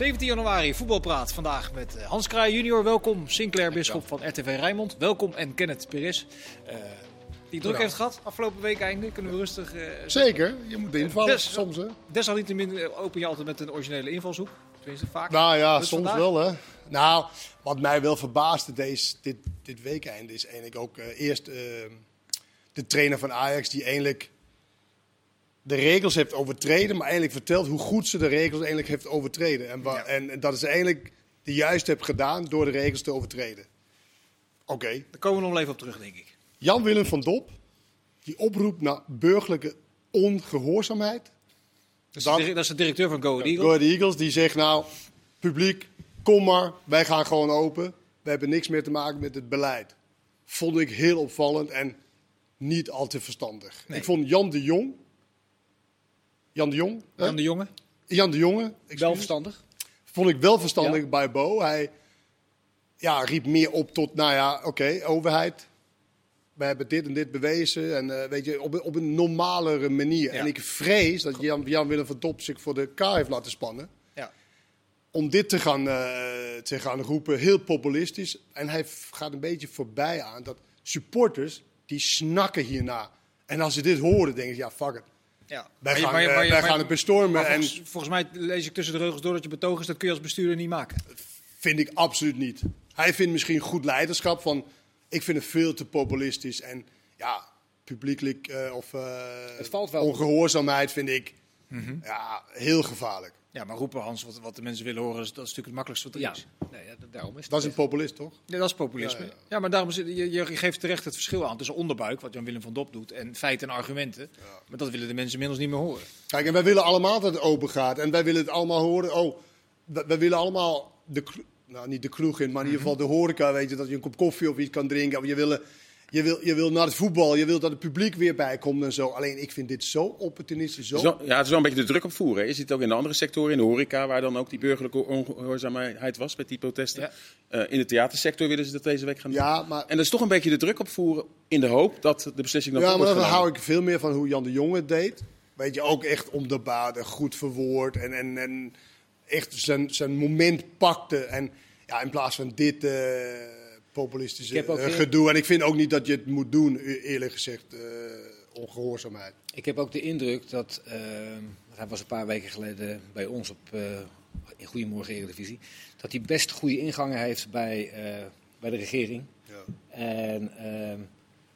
17 januari, voetbalpraat. Vandaag met eh, Hans Kraai junior, welkom. Sinclair Bisschop van RTV Rijnmond, welkom. En Kenneth Perez, uh, die druk heeft gehad afgelopen week eindelijk. Kunnen we rustig... Uh, Zeker, je moet invallen des, soms hè. Desalniettemin open je altijd met een originele invalshoek. Tenminste, vaak. Nou ja, dus soms wel hè. Nou, wat mij wel verbaasde deze, dit, dit weekend is eigenlijk ook uh, eerst de trainer van Ajax die eigenlijk de regels heeft overtreden, maar eigenlijk vertelt hoe goed ze de regels eigenlijk heeft overtreden. En, en, en dat ze eigenlijk de juist heeft gedaan door de regels te overtreden. Oké. Daar komen we nog even op terug, denk ik. Jan-Willem van Dop, die oproept naar burgerlijke ongehoorzaamheid. Dat, dat, is de directeur van Go Eagles. Go Eagles, die zegt nou, publiek, kom maar, wij gaan gewoon open. We hebben niks meer te maken met het beleid. Vond ik heel opvallend en niet al te verstandig. Ik vond Jan de Jong, Jan de Jong. Jan de Jonge. Jan de Jonge. Wel verstandig. Vond ik wel verstandig bij Bo. Hij ja, riep meer op tot, nou ja, oké, overheid. We hebben dit en dit bewezen. En uh, weet je, op, op een normalere manier. En ik vrees dat Jan, Jan Willem van Dop zich voor de K heeft laten spannen. Ja. Om dit te gaan, uh, te gaan roepen, heel populistisch. En hij gaat een beetje voorbij aan dat supporters, die snakken hierna. En als ze dit horen, denken ze, ja, fuck it. Ja. Wij, gaan, maar, maar, wij gaan het bestormen. En volgens, mij lees ik tussen de regels door dat je betoog is, dat kun je als bestuurder niet maken. Vind ik absoluut niet. Hij vindt misschien goed leiderschap van, ik vind het veel te populistisch. En ja, publiekelijk uh, of uh, het valt wel ongehoorzaamheid vind ik mm -hmm. ja, heel gevaarlijk. Ja, maar roepen Hans, wat, wat de mensen willen horen, dat is natuurlijk het makkelijkste wat er ja. is. Nee, ja, daarom is dat is een populist, toch? Ja, dat is populisme. Ja, ja. maar daarom je, je geeft terecht het verschil aan tussen onderbuik, wat Jan-Willem van Dop doet, en feiten en argumenten. Maar dat willen de mensen inmiddels niet meer horen. Kijk, en wij willen allemaal dat het open gaat. En wij willen het allemaal horen. Oh, wij, willen allemaal de, nou niet de kroeg in, maar in ieder geval de horeca, weet je, dat je een kop koffie of iets kan drinken. Of je willen je wil, je wil naar het voetbal, je wil dat het publiek weer bij komt en zo. Alleen ik vind dit zo opportunistisch. Zo... ja, het is wel een beetje de druk opvoeren. Je ziet het ook in de andere sectoren, in de horeca, waar dan ook die burgerlijke ongehoorzaamheid was met die protesten. Uh, in de theatersector willen ze dat deze week gaan doen. Ja, maar... En dat is toch een beetje de druk opvoeren in de hoop dat de beslissing dan Ja, maar dan hou ik veel meer van hoe Jan de Jonge het deed. Weet je, ook echt om de baden, goed verwoord en, en, en echt zijn, zijn moment pakte. En ja, in plaats van dit... Uh populistische uh, gedoe. En ik vind ook niet dat je het moet doen, e-, eerlijk gezegd, uh, ongehoorzaamheid. Ik heb ook de indruk dat, uh, hij was een paar weken geleden bij ons op in Goedemorgen Eredivisie, dat hij best goede ingangen heeft bij, bij de regering. Ja. En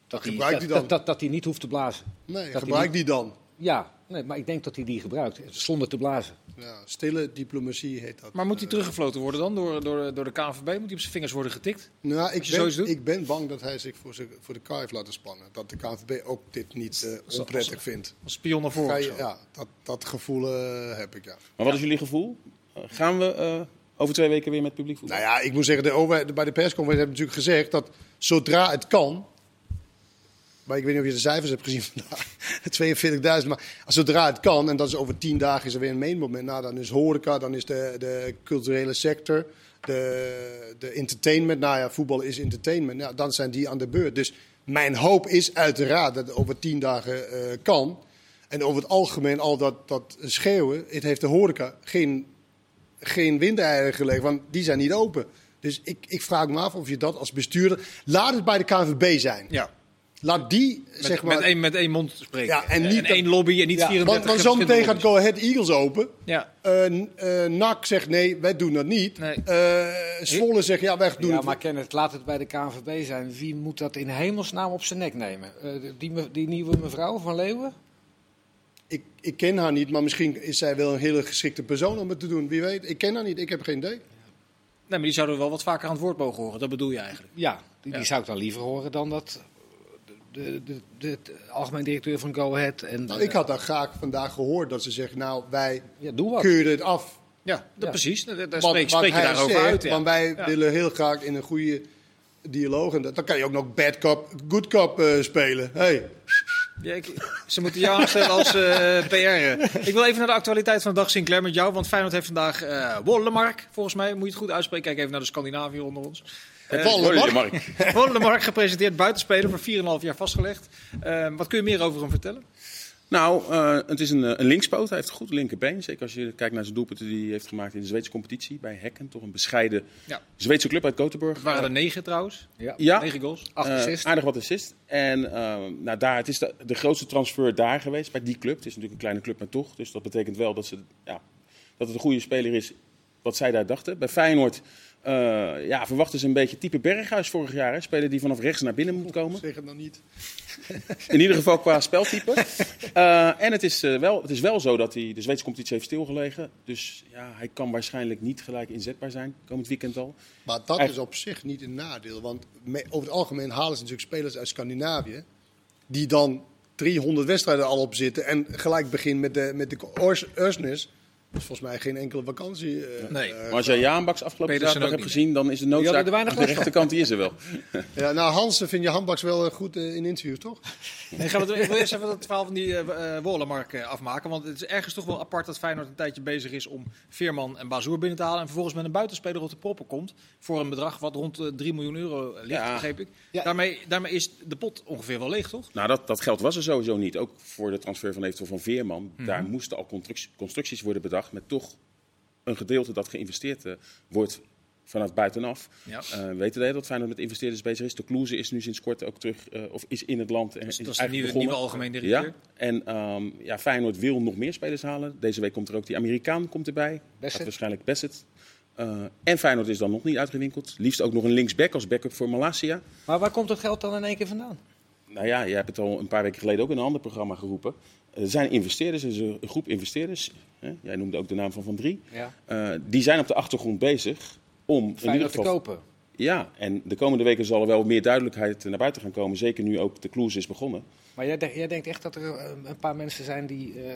dat, hij, dat, dat, dat, dat, hij niet hoeft te blazen. Nee, gebruik die dan. Ja, nee, maar ik denk dat hij die gebruikt, zonder te blazen. Ja, stille diplomatie heet dat. Maar moet hij teruggefloten worden dan door, door, door de KNVB? Moet hij op zijn vingers worden getikt? Nou, ik, ben, ik ben bang dat hij zich voor, zich, voor de K heeft laten spannen. Dat de KNVB ook dit niet uh, onprettig vindt. Als spion naar voren. ja, dat, dat gevoel uh, heb ik, ja. Maar wat is jullie gevoel? Gaan we uh, over twee weken weer met publiek voetbal? Nou ja, ik moet zeggen, de overheid, bij de persconferentie hebben natuurlijk gezegd dat zodra het kan maar ik weet niet of je de cijfers hebt gezien vandaag. 42.000. Maar zodra het kan, en dat is over tien dagen is er weer een main moment. Nou, dan is horeca, dan is de, de culturele sector, de, de entertainment. Nou ja, voetbal is entertainment. Nou, dan zijn die aan de beurt. Dus mijn hoop is uiteraard dat het over tien dagen uh, kan. En over het algemeen al dat, dat schreeuwen, het heeft de horeca geen, geen windeieren gelegd, want die zijn niet open. Dus ik, ik vraag me af of je dat als bestuurder... Laat het bij de KNVB zijn. Ja. Laat die, met, zeg maar... Met één, met één mond spreken. Ja, en, niet en één lobby en niet ja, 34 Want, want zometeen gaat Go Ahead Eagles open. Ja. Uh, uh, NAC zegt nee, wij doen dat niet. Nee. Uh, Zwolle zegt ja, wij doen ja, het. maar Kenneth, laat het bij de KNVB zijn. Wie moet dat in hemelsnaam op zijn nek nemen? die, die nieuwe mevrouw van Leeuwen? Ik, ik ken haar niet, maar misschien is zij wel een hele geschikte persoon om het te doen. Wie weet, ik ken haar niet, ik heb geen idee. Nee, maar die zouden wel wat vaker aan het woord mogen horen, dat bedoel je eigenlijk? Ja, die, die zou ik dan liever horen dan dat de, de, de, de, algemeen directeur van Go Ahead. En, nou, ik had dat graag vandaag gehoord dat ze zeggen, nou wij ja, keuren het af. Ja, dat precies. Daar spreek, spreek je daarover zegt, uit. Ja. Want wij willen heel graag in een goede dialoog. En dan kan je ook nog bad cop, good cop uh, spelen. Hey. Ja, ik, ze moeten jou aanstellen als uh, PR. Ik wil even naar de actualiteit van de dag, Sinclair, met jou. Want Feyenoord heeft vandaag uh, Wollemark, volgens mij. Moet je het goed uitspreken. Kijk even naar de Scandinavië onder ons. Uh, Mark gepresenteerd, buitenspeler voor 4,5 jaar vastgelegd. Uh, wat kun je meer over hem vertellen? Nou, uh, het is een, een linkspoot. Hij heeft een goed linkerbeen. Zeker als je kijkt naar zijn doelpunten die hij heeft gemaakt in de Zweedse competitie. Bij Hekken, toch een bescheiden ja. Zweedse club uit Gothenburg. Het waren er negen trouwens. Ja, ja. negen goals. Acht assists. aardig wat assist. En nou, daar, het is de, de, grootste transfer daar geweest, bij die club. Het is natuurlijk een kleine club, maar toch. Dus dat betekent wel dat, ze, ja, dat het een goede speler is wat zij daar dachten. Bij Feyenoord uh, ja, verwachten ze een beetje type Berghuis vorig jaar. Hè? Speler die vanaf rechts naar binnen moet komen. Zeg het nog niet. In ieder geval qua speltype. Uh, en het is, uh, wel, het is wel zo dat hij de Zweedse competitie heeft stilgelegen. Dus ja, hij kan waarschijnlijk niet gelijk inzetbaar zijn komend weekend al. Maar dat is op zich niet een nadeel. Want over het algemeen halen ze natuurlijk spelers uit Scandinavië. Die dan 300 wedstrijden al op zitten. En gelijk beginnen met de, met de is volgens mij geen enkele vakantie. Uh, nee. Uh, maar als jij Jaanbaks afgelopen zaterdag hebt gezien, dan is de noodzaak aan de rechterkant, die is er wel. ja, nou Hans, vind je Handbaks wel goed uh, in interview, toch? Nee, gaan we, ik wil eerst even het verhaal van die uh, Wollemark afmaken. Want het is ergens toch wel apart dat Feyenoord een tijdje bezig is om Veerman en Bazoer binnen te halen. En vervolgens met een buitenspeler op de proppen komt. Voor een bedrag wat rond 3 miljoen euro ligt, ja. begreep ik. Ja. Daarmee, daarmee is de pot ongeveer wel leeg, toch? Nou, dat, dat geld was er sowieso niet. Ook voor de transfer van eventueel van Veerman. Mm -hmm. Daar moesten al constructies worden bedacht met toch een gedeelte dat geïnvesteerd uh, wordt vanuit buitenaf. Ja. Uh, weten wij dat Feyenoord met investeerders bezig is. De Kloeze is nu sinds kort ook terug, uh, of is in het land. En dus is dat is de nieuwe, nieuwe algemeen directeur? Ja. En um, ja, Feyenoord wil nog meer spelers halen. Deze week komt er ook die Amerikaan komt erbij. Bassett. Waarschijnlijk Bassett. Uh, en Feyenoord is dan nog niet uitgewinkeld. Liefst ook nog een linksback als backup voor Malasia. Maar waar komt dat geld dan in één keer vandaan? Nou ja, je hebt het al een paar weken geleden ook in een ander programma geroepen. Er zijn investeerders, er is een groep investeerders. Hè, jij noemde ook de naam van Van Drie. Ja. Uh, die zijn op de achtergrond bezig om in ieder geval, te kopen. Ja, en de komende weken zal er wel meer duidelijkheid naar buiten gaan komen. Zeker nu ook de Kloes is begonnen. Maar jij, jij, denkt echt dat er eh, een paar mensen zijn die uh,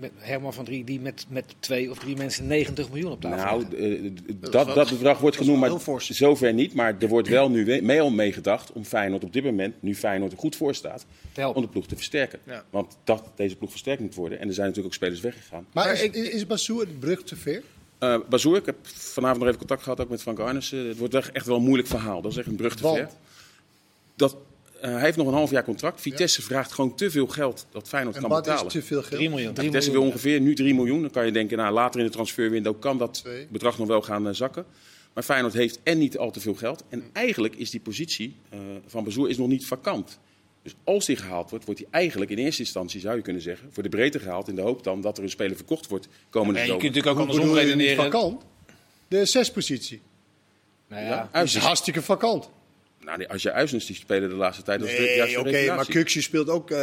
met Herman van Drie die met, met twee of drie mensen 90 miljoen op tafel Nou, dat, dat, bedrag wordt genoemd, maar zover niet. Maar er wordt wel nu mee al meegedacht om Feyenoord op dit moment, nu Feyenoord er goed voor staat, om de ploeg te versterken. Want dat deze ploeg versterkt moet worden. En er zijn natuurlijk ook spelers weggegaan. Maar is, is Basoer de brug te ver? Uh, Bazoer, ik heb vanavond nog even contact gehad ook met Frank Arnissen. Het wordt echt wel een moeilijk verhaal. Dat is echt een brug te ver. Dat uh, hij heeft nog een half jaar contract. Vitesse vraagt gewoon te veel geld dat Feyenoord en kan betalen. Is te veel geld? 3 miljoen. Vitesse wil ongeveer nu 3 miljoen. Dan kan je denken, nou, later in de transferwindow kan dat bedrag nog wel gaan uh, zakken. Maar Feyenoord heeft en niet al te veel geld. En eigenlijk is die positie uh, van Bezoer is nog niet vakant. Dus als die gehaald wordt, wordt hij eigenlijk in eerste instantie, zou je kunnen zeggen, voor de breedte gehaald. In de hoop dan dat er een speler verkocht wordt komende ja, Je kunt natuurlijk ook andersom redeneren. Vakant? De zespositie. Nou ja, ja, is hartstikke vakant. Nou, als je Uisnes die spelen de laatste tijd, nee, oké, okay, maar Kuksje speelt ook uh,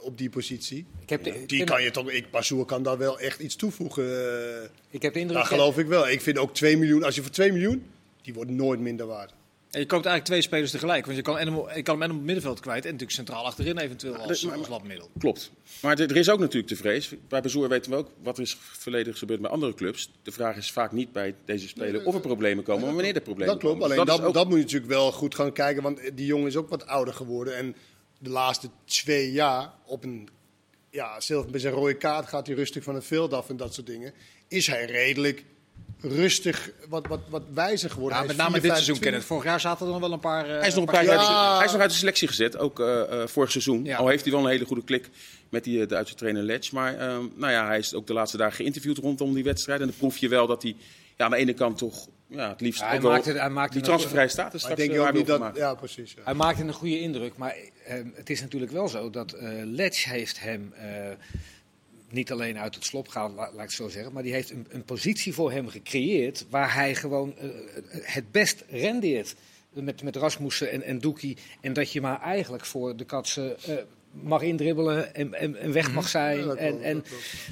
op die positie. Ik heb de, die kan je toch, ik, Bazoer kan daar wel echt iets toevoegen. Uh, ik heb de indruk. Dat geloof ik wel. Ik vind ook 2 miljoen, als je voor 2 miljoen, die wordt nooit minder waard. En je koopt eigenlijk twee spelers tegelijk. Want je kan, hem, je kan hem en op het middenveld kwijt. En natuurlijk centraal achterin eventueel als, ja, als labmiddel. Klopt. Maar er is ook natuurlijk de vrees. Bij Bezoer weten we ook wat er is verleden gebeurd met andere clubs. De vraag is vaak niet bij deze speler of er problemen komen, maar wanneer er problemen dat klopt, komen. Alleen dat, dat, moet je natuurlijk wel goed gaan kijken. Want die jongen is ook wat ouder geworden. En de laatste twee jaar op een... Ja, zelfs met zijn rode kaart gaat hij rustig van het veld af en dat soort dingen. Is hij redelijk rustig, wat, wat, wat wijzer geworden. Ja, met name dit seizoen kennen. Vorig jaar zaten er nog wel een paar. Uh, hij is nog een paar, jaar. Hij is nog uit de selectie gezet, ook uh, uh, vorig seizoen. Ja. Al heeft hij wel een hele goede klik met die Duitse trainer Letch. Maar ehm, nou ja, hij is ook de laatste dagen geïnterviewd rondom die wedstrijd. En dan proef je wel dat hij ja, aan de ene kant toch ja, het liefst ja, hij maakte, hij maakte die transfervrije status straks denk ook niet dat, ja, precies. Ja. Hij maakte een goede indruk, maar het is natuurlijk wel zo dat Letch heeft hem niet alleen uit het slop gaat, laat, ik het zo zeggen, maar die heeft een, een positie voor hem gecreëerd waar hij gewoon uh, het best rendeert. Met, met Rasmussen en, en Doekie. En dat je maar eigenlijk voor de katsen uh, mag indribbelen en, en, en, weg mag mhm. zijn. Ja, en, en,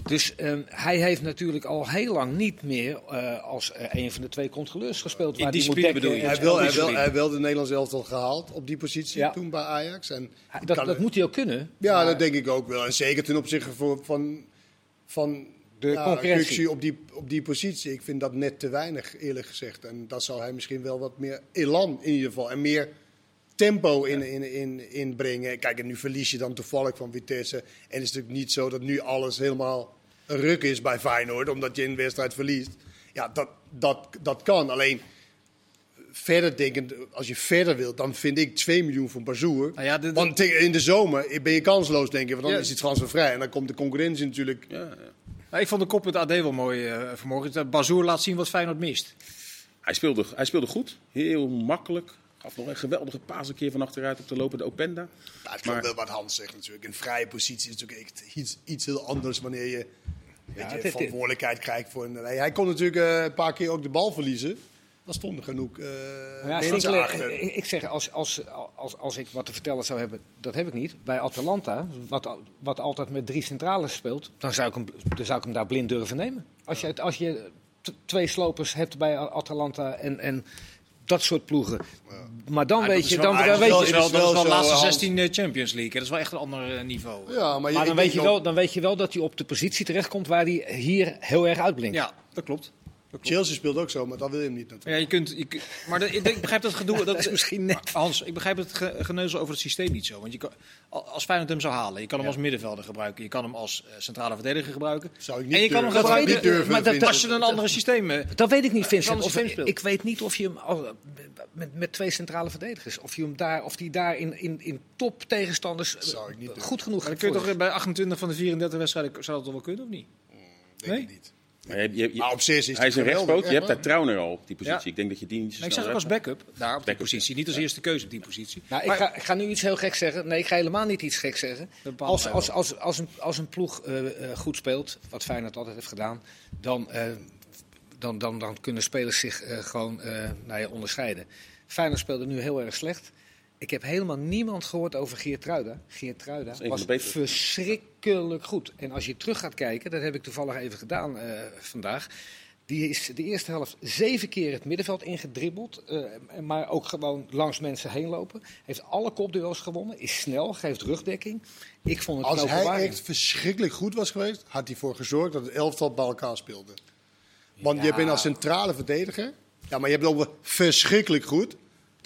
dus um, hij heeft natuurlijk al heel lang niet meer uh, als uh, een van de twee controleurs gespeeld. In die spier bedoel je? Hij wil, hij, wil, hij wil de Nederlands elftal gehaald op die positie ja. toen bij Ajax. En dat, dat moet hij ook kunnen. Ja, maar... dat denk ik ook wel. En zeker ten opzichte van, van, van de ja, concurrentie op die, op die positie. Ik vind dat net te weinig, eerlijk gezegd. En dat zou hij misschien wel wat meer elan in ieder geval. En meer tempo in, in, in, inbrengen. Kijk, en nu verlies je dan toevallig van Vitesse. En het is natuurlijk niet zo dat nu alles helemaal een ruk is bij Feyenoord, omdat je een wedstrijd verliest. Ja, dat, dat, dat kan. Alleen verder denken, als je verder wilt, dan vind ik 2 miljoen voor Bazoer. Nou ja, want in de zomer ben je kansloos, denk je, want dan ja. is het transfervrij. En dan komt de concurrentie natuurlijk. Ja, ja. ik vond de kop met AD wel mooi uh, vanmorgen. Bazoer laat zien wat Feyenoord mist. Hij speelde, hij speelde goed, heel makkelijk. Gaf nog een geweldige paas een keer van achteruit op de lopende Openda. Ja, het maar wel wat Hans zegt natuurlijk. Een vrije positie is natuurlijk iets, iets heel anders wanneer je, ja, je verantwoordelijkheid krijgt voor een. Hij kon natuurlijk uh, een paar keer ook de bal verliezen. Dat stond genoeg. Uh, ja, ik, zeg, als, als, als, als ik wat te vertellen zou hebben, dat heb ik niet. Bij Atalanta, wat, wat altijd met drie centrales speelt, dan zou ik hem, dan zou ik hem daar blind durven nemen. Als je, als je twee slopers hebt bij Atalanta en, en dat soort ploegen. Maar dan weet je, dan, dan weet je wel, dat is wel de laatste 16 eh, Champions League. Dat is wel echt een ander eh, niveau. Ja, maar, dan, weet je wel, dan weet je wel dat hij op de positie terechtkomt waar hij hier heel erg uitblinkt. Ja, dat klopt. Chelsea speelt ook zo, maar dat wil je hem niet natuurlijk. Ja, je kunt, je, maar de, ik begrijp dat gedoe. Dat, is misschien net. Hans, ik begrijp het geneuzel over het systeem niet zo. Want je kan, als Feyenoord hem zou halen, je kan hem als middenvelder gebruiken. Je kan hem als uh, centrale verdediger gebruiken. Zou ik niet en je kan hem gebruiken, niet durven. Maar dat, als je een andere systeem. Uh, dat weet ik niet, Vincent. Of, ik weet niet of je hem met, met twee centrale verdedigers, of je hem daar, of die daar in, in, in top tegenstanders goed genoeg. Dan kun je toch bij 28 van de 34 wedstrijden zou dat toch wel kunnen of niet? Mm, denk nee? ik niet. Maar je, je, maar op zich is hij is een rechtspoot. Je hebt daar Trauner al op die positie. Ik denk dat je die niet zo Ik zeg ook als backup daar op die positie. Niet als eerste keuze op die positie. Nou, ik, ga, ik, ga, nu iets heel gek zeggen. Nee, ik ga helemaal niet iets gek zeggen. Als, als, als, als, een, als een ploeg uh, uh, goed speelt, wat Feyenoord altijd heeft gedaan, dan, uh, dan, dan, dan kunnen spelers zich gewoon nou ja, onderscheiden. Feyenoord speelde nu heel erg slecht. Ik heb helemaal niemand gehoord over Geertruida. Geertruida was verschrikkelijk goed. En als je terug gaat kijken, dat heb ik toevallig even gedaan uh, vandaag. Die is de eerste helft zeven keer het middenveld ingedribbeld. Uh, maar ook gewoon langs mensen heen lopen. Heeft alle kopduels gewonnen. Is snel, geeft rugdekking. Ik vond het Als hij echt verschrikkelijk goed was geweest, had hij voor gezorgd dat het elftal bij elkaar speelde. Want je bent als centrale verdediger. Ja, maar je bent ook verschrikkelijk goed.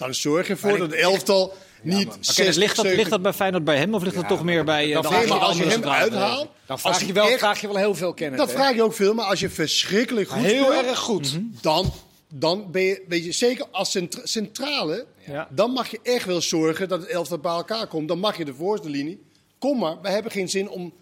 Dan zorg je ervoor dat het elftal niet. Ja, dus ligt, dat, ligt dat bij Feyenoord bij hem of ligt dat toch meer bij uh, dan de Als je hem uithaalt, dan vraag je, wel, vraag je wel heel veel kennis. Dat vraag je ook veel, maar als je verschrikkelijk goed Heel erg goed. Mhm. Dan, dan ben je, weet je, zeker als centrale, dan mag je echt wel zorgen dat het elftal bij elkaar komt. Dan mag je de voorste linie. Kom maar, we hebben geen zin om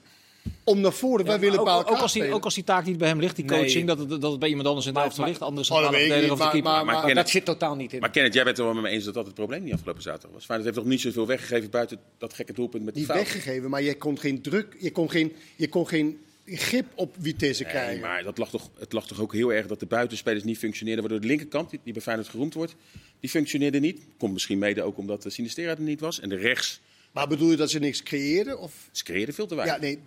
om naar voren. Wij willen ook, bij elkaar ook als, die, ook als die taak niet bij hem ligt, die coaching, dat, het, dat het bij iemand anders in de elftal ligt. Andere centrale oh, verdediger of de keeper. Maar, maar, maar dat zit totaal niet in. Maar Kenneth, jij bent het wel met me eens dat dat het probleem niet afgelopen zaterdag was. Feyenoord heeft toch niet zoveel weggegeven buiten dat gekke doelpunt met die Niet weggegeven, maar je kon geen druk, je kon geen, je kon geen grip op Vitesse nee, krijgen. maar dat lag toch, het lag toch ook heel erg dat de buitenspelers niet functioneerden. Waardoor de linkerkant, die, die bij Feyenoord geroemd wordt, die functioneerde niet. Komt misschien mede ook omdat de Sinistera er niet was. En de rechts... Maar bedoel je dat ze niks creëerden? Of? Ze creëerden veel te weinig. Ja, nee,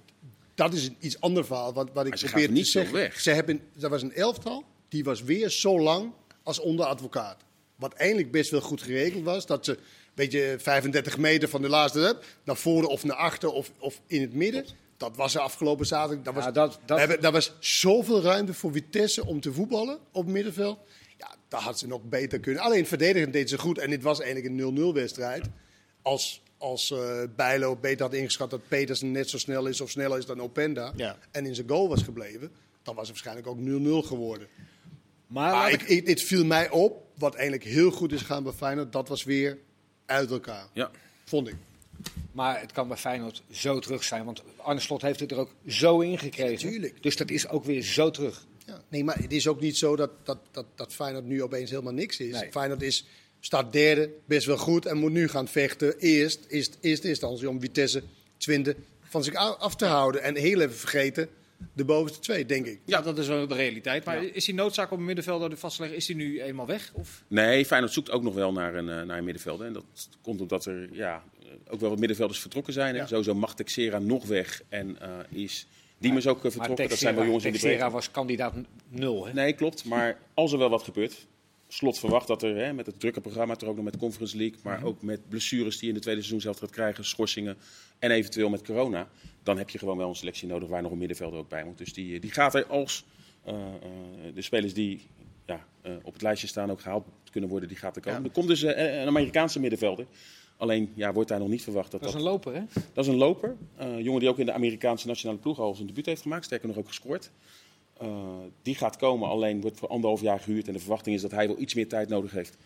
dat is een iets ander verhaal. Wat, wat ik probeer te zeggen. Weg. Ze hebben, dat was een elftal, die was weer zo lang als onder advocaat. Wat eigenlijk best wel goed geregeld was. Dat ze weet je, 35 meter van de laatste naar voren of naar achter of, of in het midden. Dat was de afgelopen zaterdag. Dat was, ja, dat, dat... Hebben, dat was zoveel ruimte voor Vitesse om te voetballen op het middenveld. Ja, daar had ze nog beter kunnen. Alleen verdedigend deed ze goed. En dit was eigenlijk een 0-0 wedstrijd. Als als uh, Bijlo beter had ingeschat dat Petersen net zo snel is of sneller is dan Openda. En in zijn goal was gebleven. Dan was het waarschijnlijk ook 0-0 geworden. Maar, maar ik, ik, het viel mij op, wat eigenlijk heel goed is gegaan bij Feyenoord. Dat was weer uit elkaar. Ja. Vond ik. Maar het kan bij Feyenoord zo terug zijn. Want Arne Slot heeft het er ook zo in gekregen. Ja, dus dat is ook weer zo terug. Ja, nee, maar het is ook niet zo dat, dat, dat, dat Feyenoord nu opeens helemaal niks is. Nee. Feyenoord is staat derde, best wel goed en moet nu gaan vechten. Eerst, eerst, eerste instantie om Vitesse 20 van zich af te houden. En heel even vergeten de bovenste twee, denk ik. Ja, dat is wel de realiteit. Maar is die noodzaak om een middenvelder de vast te leggen, is die nu eenmaal weg? Of? Nee, Feyenoord zoekt ook nog wel naar een, eh, naar een middenvelder. En dat komt omdat er ja, ook wel wat middenvelders vertrokken zijn. Ja. Sowieso mag Texera nog weg en uh, is... Diemers ook uh, vertrokken. dat zijn wel jongens in de Texera was kandidaat nul. Hè? Nee, klopt. Maar als er wel wat gebeurt, slot verwacht dat er hè, met het drukke programma, toch ook nog met Conference League, maar mhm. ook met blessures die in de tweede seizoen zelf gaat krijgen, schorsingen en eventueel met corona, dan heb je gewoon wel een selectie nodig waar nog een middenvelder ook bij moet. Dus die, die gaat er als uh, uh, de spelers die ja, uh, op het lijstje staan ook gehaald kunnen worden, die gaat er komen. Er komt dus een Amerikaanse middenvelder. Alleen ja, wordt daar nog niet verwacht dat dat... is een loper, hè? Dat is een loper. Een jongen die ook in de Amerikaanse nationale ploeg al zijn debuut heeft gemaakt. Sterker nog ook gescoord. Die gaat komen, alleen wordt voor anderhalf jaar gehuurd. En de verwachting is dat hij wel iets meer tijd nodig heeft.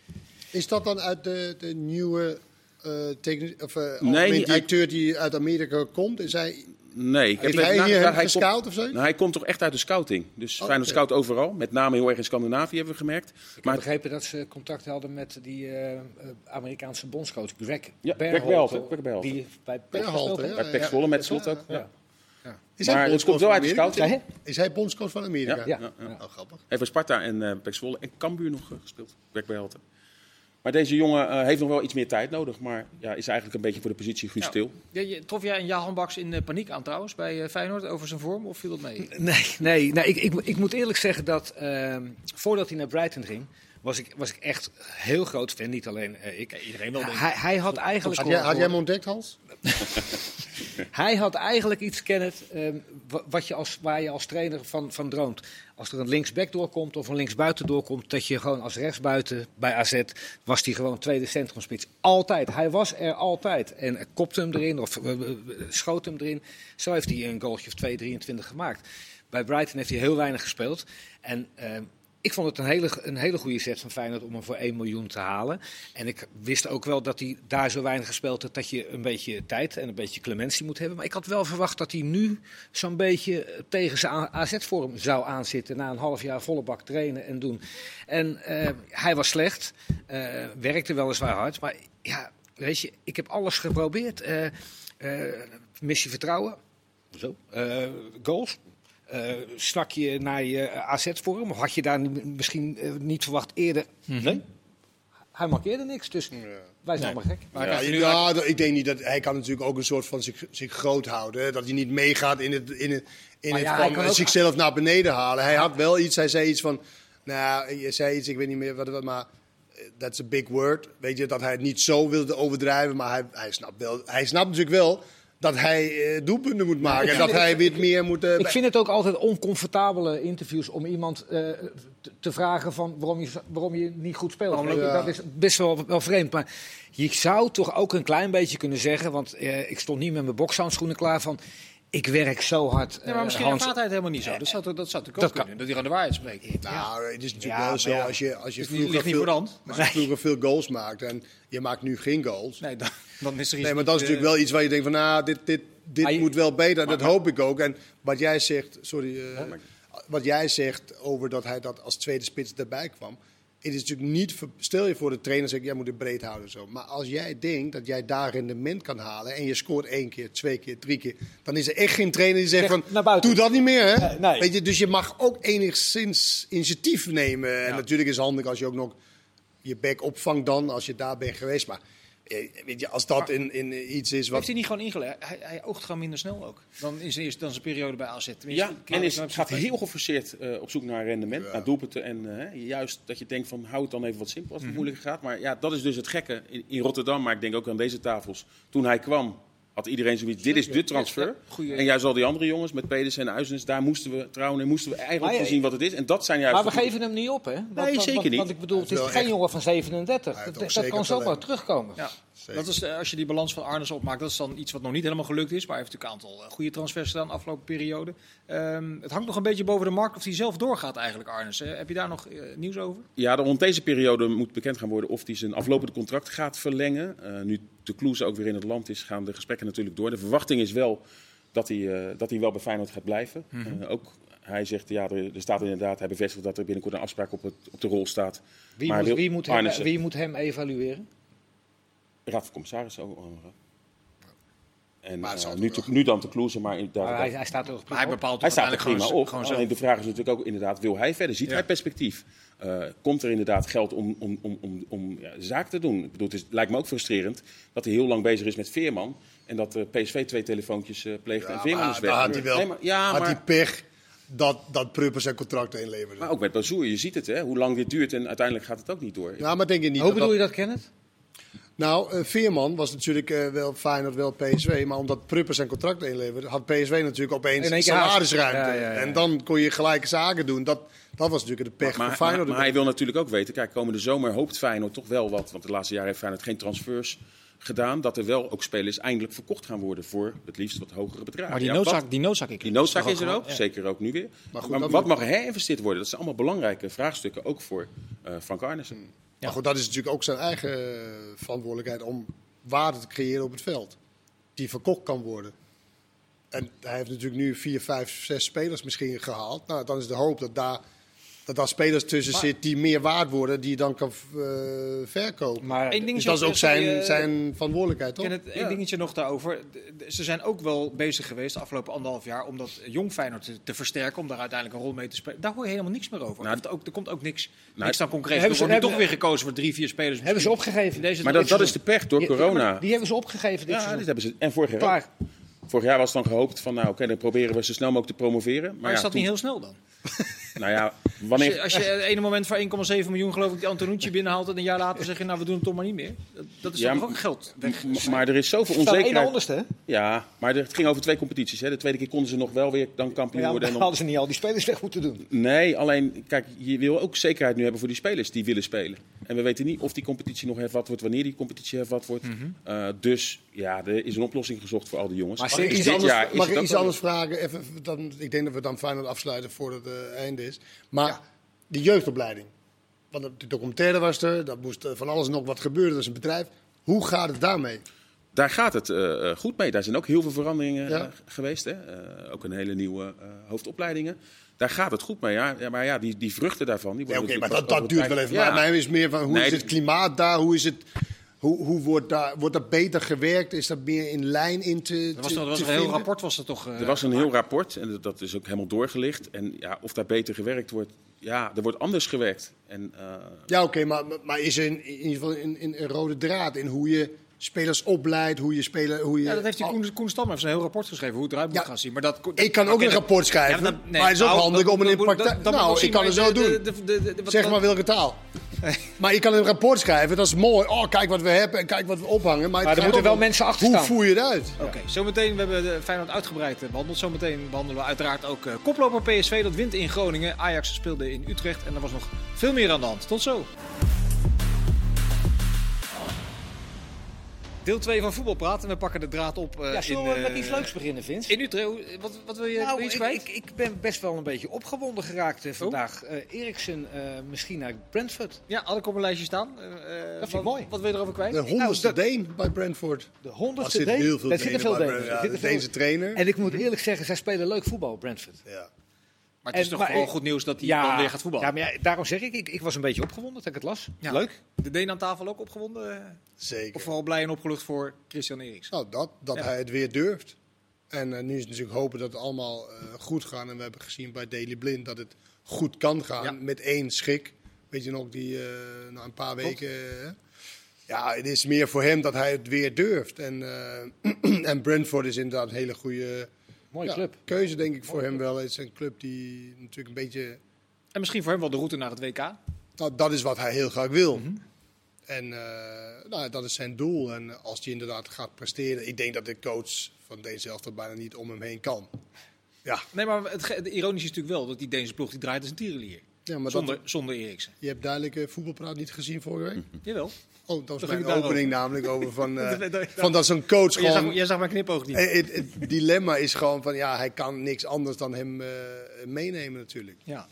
Is dat dan uit de, de nieuwe uh, of, uh, nee, directeur die uit Amerika komt? Is hij Nee, ik heb hij hier hij gescout of zo? Nou, hij komt toch echt uit de scouting. Dus oh, Feyenoord scout overal. Met name heel erg in Scandinavië hebben we gemerkt. Ik maar heb begrepen dat ze contact hadden met die uh, Amerikaanse bondscoach Greg ja, Berhalter. Die bij Berhalter, ja, Bij Pek met slot ook. Ja. Ja. Is maar het komt wel uit de scouting. Is hij bondscoach van Amerika? Ja. ja. Oh, grappig. Hij heeft bij Sparta en uh, Pek en Cambuur nog gespeeld. Greg Berhalter. Maar deze jongen uh, heeft nog wel iets meer tijd nodig. Maar ja, is eigenlijk een beetje voor de positie Guus stil. Ja, je, trof jij een Jahan Baks in uh, paniek aan trouwens bij uh, Feyenoord over zijn vorm? Of viel dat mee? Nee, nee, nee ik, ik, ik moet eerlijk zeggen dat ehm, voordat hij naar Brighton ging... Was ik, was ik echt heel groot fan. Niet alleen ik. iedereen wel. Hij, hij had eigenlijk. Had jij, had jij hem ontdekt, Hans? Hij had eigenlijk iets, Kenneth, uh, wat je als, waar je als trainer van, van droomt. Als er een linksback doorkomt of een linksbuiten doorkomt, dat je gewoon als rechtsbuiten bij AZ was hij gewoon tweede centrumspits. Altijd. Hij was er altijd. En kopte hem erin of uh, schoot hem erin. Zo heeft hij een goaltje of 2, 23 gemaakt. Bij Brighton heeft hij heel weinig gespeeld. En ehm, ik vond het een hele, een hele goede set van Feyenoord om hem voor 1 miljoen te halen. En ik wist ook wel dat hij daar zo weinig gespeeld had dat je een beetje tijd en een beetje clementie moet hebben. Maar ik had wel verwacht dat hij nu zo'n beetje tegen zijn AZ-vorm zou aanzitten. Na een half jaar volle bak trainen en doen. En uh, hij was slecht, uh, werkte weliswaar hard. Maar ja, weet je, ik heb alles geprobeerd. Uh, missie vertrouwen. Zo. goals, uh, snak je naar je AZ-vorm? Of had je daar misschien uh, niet verwacht eerder? Mm -hmm. Nee. Hij markeerde niks, dus ja. wij zijn nee. allemaal gek. Maar ja, ja, ja, ik denk niet dat hij kan natuurlijk ook een soort van zich, zich groot houden. Dat hij niet meegaat in het, in het, in het van ook... zichzelf naar beneden halen. Hij had wel iets, hij zei iets van, nou, je zei iets, ik weet niet meer wat, wat maar that's a big word. Weet je, dat hij het niet zo wilde overdrijven, maar hij, hij, snapt, wel, hij snapt natuurlijk wel dat hij uh, doelpunten moet maken. en dat hij weer meer moet... Uh, ik vind het ook altijd oncomfortabele interviews om iemand uh, te vragen van waarom je, waarom je niet goed speelt. Ja. Dat is best wel, wel vreemd. Maar je zou toch ook een klein beetje kunnen zeggen, want ik stond niet met mijn bokshandschoenen klaar van ik werk zo hard. Ja, maar misschien uh, hij het helemaal niet zo. Dat zou, dat zou natuurlijk ook dat kunnen, dat hij aan de waarheid spreekt. Nou, het is natuurlijk wel zo, als je, als je vroeger, veel, als je vroeger veel goals maakt en je maakt nu geen goals. Nee, dan, dan is er iets Nee, maar dat is natuurlijk wel iets waar je denkt van, nou, dit, dit, dit moet wel beter. Dat hoop ik ook. En wat jij zegt, sorry, uh, wat jij zegt over dat hij dat als tweede spits erbij kwam het is natuurlijk niet. Stel je voor de trainer zegt: jij moet het breed houden. Zo. Maar als jij denkt dat jij daar rendement kan halen. en je scoort één keer, twee keer, drie keer. dan is er echt geen trainer die zegt: van, doe dat niet meer. Hè? Nee. Weet je, dus je mag ook enigszins initiatief nemen. En natuurlijk is het handig als je ook nog je back opvangt dan. als je daar bent geweest. Maar weet je, als dat in, in iets is wat... Heeft hij niet gewoon ingelegd? Hij, hij oogt gewoon minder snel ook dan in zijn, eerste, dan zijn periode bij AZ. Ja, en is, gaat heel geforceerd uh, op zoek naar rendement, ja. naar doelpunten. En uh, juist dat je denkt van, houd het dan even wat simpel als het mm -hmm. moeilijker gaat. Maar ja, dat is dus het gekke in, in, Rotterdam, maar ik denk ook aan deze tafels. Toen hij kwam, had iedereen zoiets, dit is de transfer. Ja, en juist al die andere jongens met Pedersen en Uizens, daar moesten we trouwen en moesten we eigenlijk zien wat het is. En dat zijn juist... Maar we geven hem niet op, hè? Want, nee, zeker niet. Want ik bedoel, het is geen jongen van 37. dat, dat kan zomaar terugkomen. Dat is, eh, als je die balans van Arnes opmaakt, dat is dan iets wat nog niet helemaal gelukt is. Maar hij heeft natuurlijk een aantal eh, goede transfers gedaan de afgelopen periode. Um, het hangt nog een beetje boven de markt of hij zelf doorgaat eigenlijk, Arnes. Uh, heb je daar nog uh, nieuws over? Ja, rond deze periode moet bekend gaan worden of hij zijn aflopende contract gaat verlengen. Uh, nu de Kloes ook weer in het land is, gaan de gesprekken natuurlijk door. De verwachting is wel dat hij, dat hij wel bij Feyenoord gaat blijven. Mm -hmm. ook hij zegt, ja, er, staat inderdaad, hij bevestigt dat er binnenkort een afspraak op, het, op de rol staat. Wie, maar moet, wie, moet hem, wie moet hem evalueren? Raad van Commissarissen ook. En uh, nu, te, nu, dan te kloezen, maar, maar hij, hij, staat er maar hij bepaalt hij staat er prima gewoon, op. Gewoon Alleen de vraag is natuurlijk ook inderdaad, wil hij verder? Ziet ja. hij perspectief? Uh, komt er inderdaad geld om, om, om, om, om ja, zaken te doen? Ik bedoel, het is, lijkt me ook frustrerend dat hij heel lang bezig is met Veerman. En dat uh, PSV twee telefoontjes uh, pleegt ja, en Veerman is weg. Had hij wel. Nee, maar, ja, had maar, hij pech dat, dat Prupper zijn contract inleverde. Maar ook met Bazoer, je ziet het, hè? hoe lang dit duurt en uiteindelijk gaat het ook niet door. Ja, maar denk je niet Hoe bedoel je dat, Kenneth? Nou, uh, Veerman was natuurlijk uh, wel Feyenoord, wel PSV. Maar omdat Prupper zijn contract inleverde, had PSV natuurlijk opeens salarisruimte. Ja, ja, ja, en dan kon je gelijke zaken doen. Dat, dat was natuurlijk de pech maar, van Feyenoord. Maar, maar, hij wil natuurlijk ook weten, kijk, komende zomer hoopt Feyenoord toch wel wat. Want de laatste jaren heeft Feyenoord geen transfers gedaan dat er wel ook spelers eindelijk verkocht gaan worden voor het liefst wat hogere bedragen. Maar die, Ja, noodzaak, wat- die noodzaak, ik die noodzaak is er ook, ja. zeker ook nu weer. Maar goed, Maar dat wat mag er herinvesteerd worden? Dat zijn allemaal belangrijke vraagstukken, ook voor eh, Frank Arnissen. Maar goed, dat is natuurlijk ook zijn eigen eh, verantwoordelijkheid om waarde te creëren op het veld. Die verkocht kan worden. En hij heeft natuurlijk nu vier, vijf, zes spelers misschien gehaald. Nou, dan is de hoop dat daar, dat daar spelers tussen Maar- zitten die meer waard worden, die je dan kan eh, verkopen. Maar Dus dingetje dat is ook zijn, eh, zijn verantwoordelijkheid, toch? Het één Ja. dingetje nog daarover. Ze zijn ook wel bezig geweest de afgelopen anderhalf jaar om dat jong Feyenoord te, te versterken, om daar uiteindelijk een rol mee te spelen. Daar hoor je helemaal niks meer over. Nou, Of ook, er komt ook niks, nou, niks dan concreet. Er wordt ze- nu toch weer gekozen voor drie, vier spelers. hebben ze opgegeven. Deze Maar dat, dat is de pech door corona. Die hebben ze opgegeven dit Ja, seizoen. dit hebben ze. En vorig jaar. Klaar. Vorig jaar was dan gehoopt van, nou oké, dan proberen we zo snel mogelijk te promoveren. Maar, Maar ja, is dat toen- niet heel snel dan? Nou ja, Als wanneer... je, als je het ene moment voor 1,7 miljoen geloof ik die Antonucci binnenhaalt en een jaar later zeg je nou we doen het toch maar niet meer. Dat, dat is Ja, toch ook geld weg. Maar er is zoveel onzekerheid. onderste, hè? Ja, maar het ging over twee competities. Hè. De tweede keer konden ze nog wel weer dan kampioen Ja, worden. En dan... hadden ze niet al die spelers weg moeten doen. Nee, alleen, kijk, je wil ook zekerheid nu hebben voor die spelers die willen spelen. En we weten niet of die competitie nog hervat wordt, wanneer die competitie hervat wordt. Mhm. Eh, dus ja, er is een oplossing gezocht voor al die jongens. Maar Mag ik iets dit anders, jaar is mag ik iets anders vragen? Even, dan, ik denk dat we dan Feyenoord afsluiten voordat het eh, einde is. Maar die jeugdopleiding. Want de documentaire was er, dat moest eh, van alles en nog wat gebeuren. Dat is een bedrijf. Hoe gaat het daarmee? Daar gaat het goed mee. Daar zijn ook heel veel veranderingen Ja. geweest. Hè. Eh, ook een hele nieuwe eh, hoofdopleidingen. Daar gaat het goed mee. Ja. Ja, maar ja, die, die vruchten daarvan. Die Ja, worden Oké, maar natuurlijk dat, dat duurt wel even. Ja. Maar mij is meer van hoe Nee, is het klimaat daar? Hoe, is het, hoe, hoe wordt, daar, wordt dat beter gewerkt? Is dat meer in lijn in te, Er was, te- er was te een heel rapport was er toch. eh, Er was een heel rapport en dat- dat is ook helemaal doorgelicht. En ja, of daar beter gewerkt wordt, ja, er wordt anders gewerkt. En, eh, Ja, oké, maar, maar is er in, in ieder geval een rode draad in hoe je spelers opleidt, hoe je speler... Hoe je, Ja, dat heeft die Oh, Koen, Koen Stam heeft een heel rapport geschreven hoe het eruit moet Ja. gaan zien. Maar dat, Ik kan ook een rapport schrijven, Ja, dat- nee, maar het is ook nou, handig dat- om het in praktijk... Nou, ik kan het zo doen. de- de- de- de- wat- Zeg maar welke taal. maar je kan een rapport schrijven, dat is mooi. Oh, kijk wat we hebben en kijk wat we ophangen. Maar, Maar er moeten wel om mensen achter Hoe staan. voer je het uit? Oké, zometeen, we hebben de Feyenoord uitgebreid eh, behandeld. Zometeen behandelen we uiteraard ook eh, koploper PSV. Dat wint in Groningen. Ajax speelde in Utrecht en er was nog veel meer aan de hand. Tot zo. Deel 2 van Voetbal Praten. We pakken de draad op eh, Ja, zullen in, we met eh, iets leuks beginnen, Vince? In Utrecht. Wat, wat wil je, Nou, iets ik, kwijt? ik, ik ben best wel een beetje opgewonden geraakt eh, vandaag. Eh Eriksen eh, misschien naar Brentford. Ja, had ik op een lijstje staan. Eh, eh, vind ik wat, mooi. Wat wil je erover kwijt? De honderdste Nou, dat- Deen bij Brentford. De Er honderdste zitten Deen. heel veel Daar zitten Denen veel Denen. Er Ja, de Deense trainer. En ik moet eerlijk zeggen, zij spelen leuk voetbal, Brentford. Ja. Maar het is En- toch maar gewoon ik- goed nieuws dat hij dan weer gaat voetballen. Ja, maar ja, daarom zeg ik, ik, ik was een beetje opgewonden dat ik het las. Ja. Leuk. De Deen aan tafel ook opgewonden? eh, Zeker. Of vooral blij en opgelucht voor Christian Eriksen? Nou, dat, dat Ja. hij het weer durft. En eh, nu is het natuurlijk hopen dat het allemaal eh, goed gaat. En we hebben gezien bij Daily Blind dat het goed kan gaan Ja. met één schik. Weet je nog, die eh, na een paar weken... eh, ja, het is meer voor hem dat hij het weer durft. En, eh, en Brentford is inderdaad een hele goede Mooie ja, club. keuze, denk ik, voor hem wel. Het is een club die natuurlijk een beetje... En misschien voor hem wel de route naar het WK. Nou, dat is wat hij heel graag wil. Mhm. En eh, nou, dat is zijn doel. En als hij inderdaad gaat presteren, ik denk dat de coach van deze zelf er bijna niet om hem heen kan. Ja, Nee, maar het, ironische is natuurlijk wel dat die Deense ploeg die draait als een tierenlier. ja maar Zonder, dat, zonder Eriksen. je hebt duidelijk eh, voetbalpraat niet gezien vorige week. Jawel. Oh, dat was ging mijn het daarover. opening namelijk over van, eh, Dat- dat- van dat zo'n coach Jij gewoon... zag, jij zag mijn knipoog niet. Eh, Het, het dilemma is gewoon van, ja, hij kan niks anders dan hem eh, meenemen natuurlijk. Ja.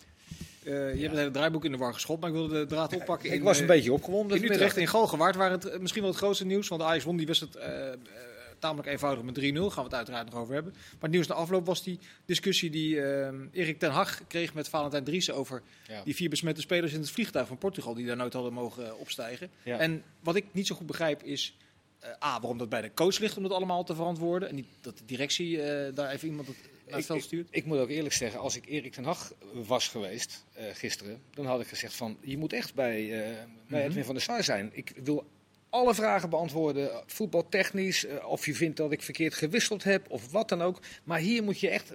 Eh, je hebt het hele draaiboek in de war geschopt, maar ik wilde de draad oppakken. Ik in, was een beetje opgewonden. In. Utrecht, in Galgenwaard, waar het misschien wel het grootste nieuws. Want Ajax won die wedstrijd eh, tamelijk eenvoudig met 3-0. Gaan we het uiteraard nog over hebben. Maar het nieuws na afloop was die discussie die eh, Erik ten Hag kreeg met Valentijn Driessen over Ja. die vier besmette spelers in het vliegtuig van Portugal. Die daar nooit hadden mogen eh, opstijgen. Ja. En wat ik niet zo goed begrijp is... eh, A, waarom dat bij de coach ligt om dat allemaal te verantwoorden. En niet dat de directie eh, daar even iemand het naar het veld stuurt. ik moet ook eerlijk zeggen, als ik Erik ten Hag was geweest gisteren, dan had ik gezegd van, je moet echt bij, bij Mhm. Edwin van der Sar zijn. Ik wil alle vragen beantwoorden, voetbaltechnisch, eh, of je vindt dat ik verkeerd gewisseld heb, of wat dan ook. Maar hier moet je echt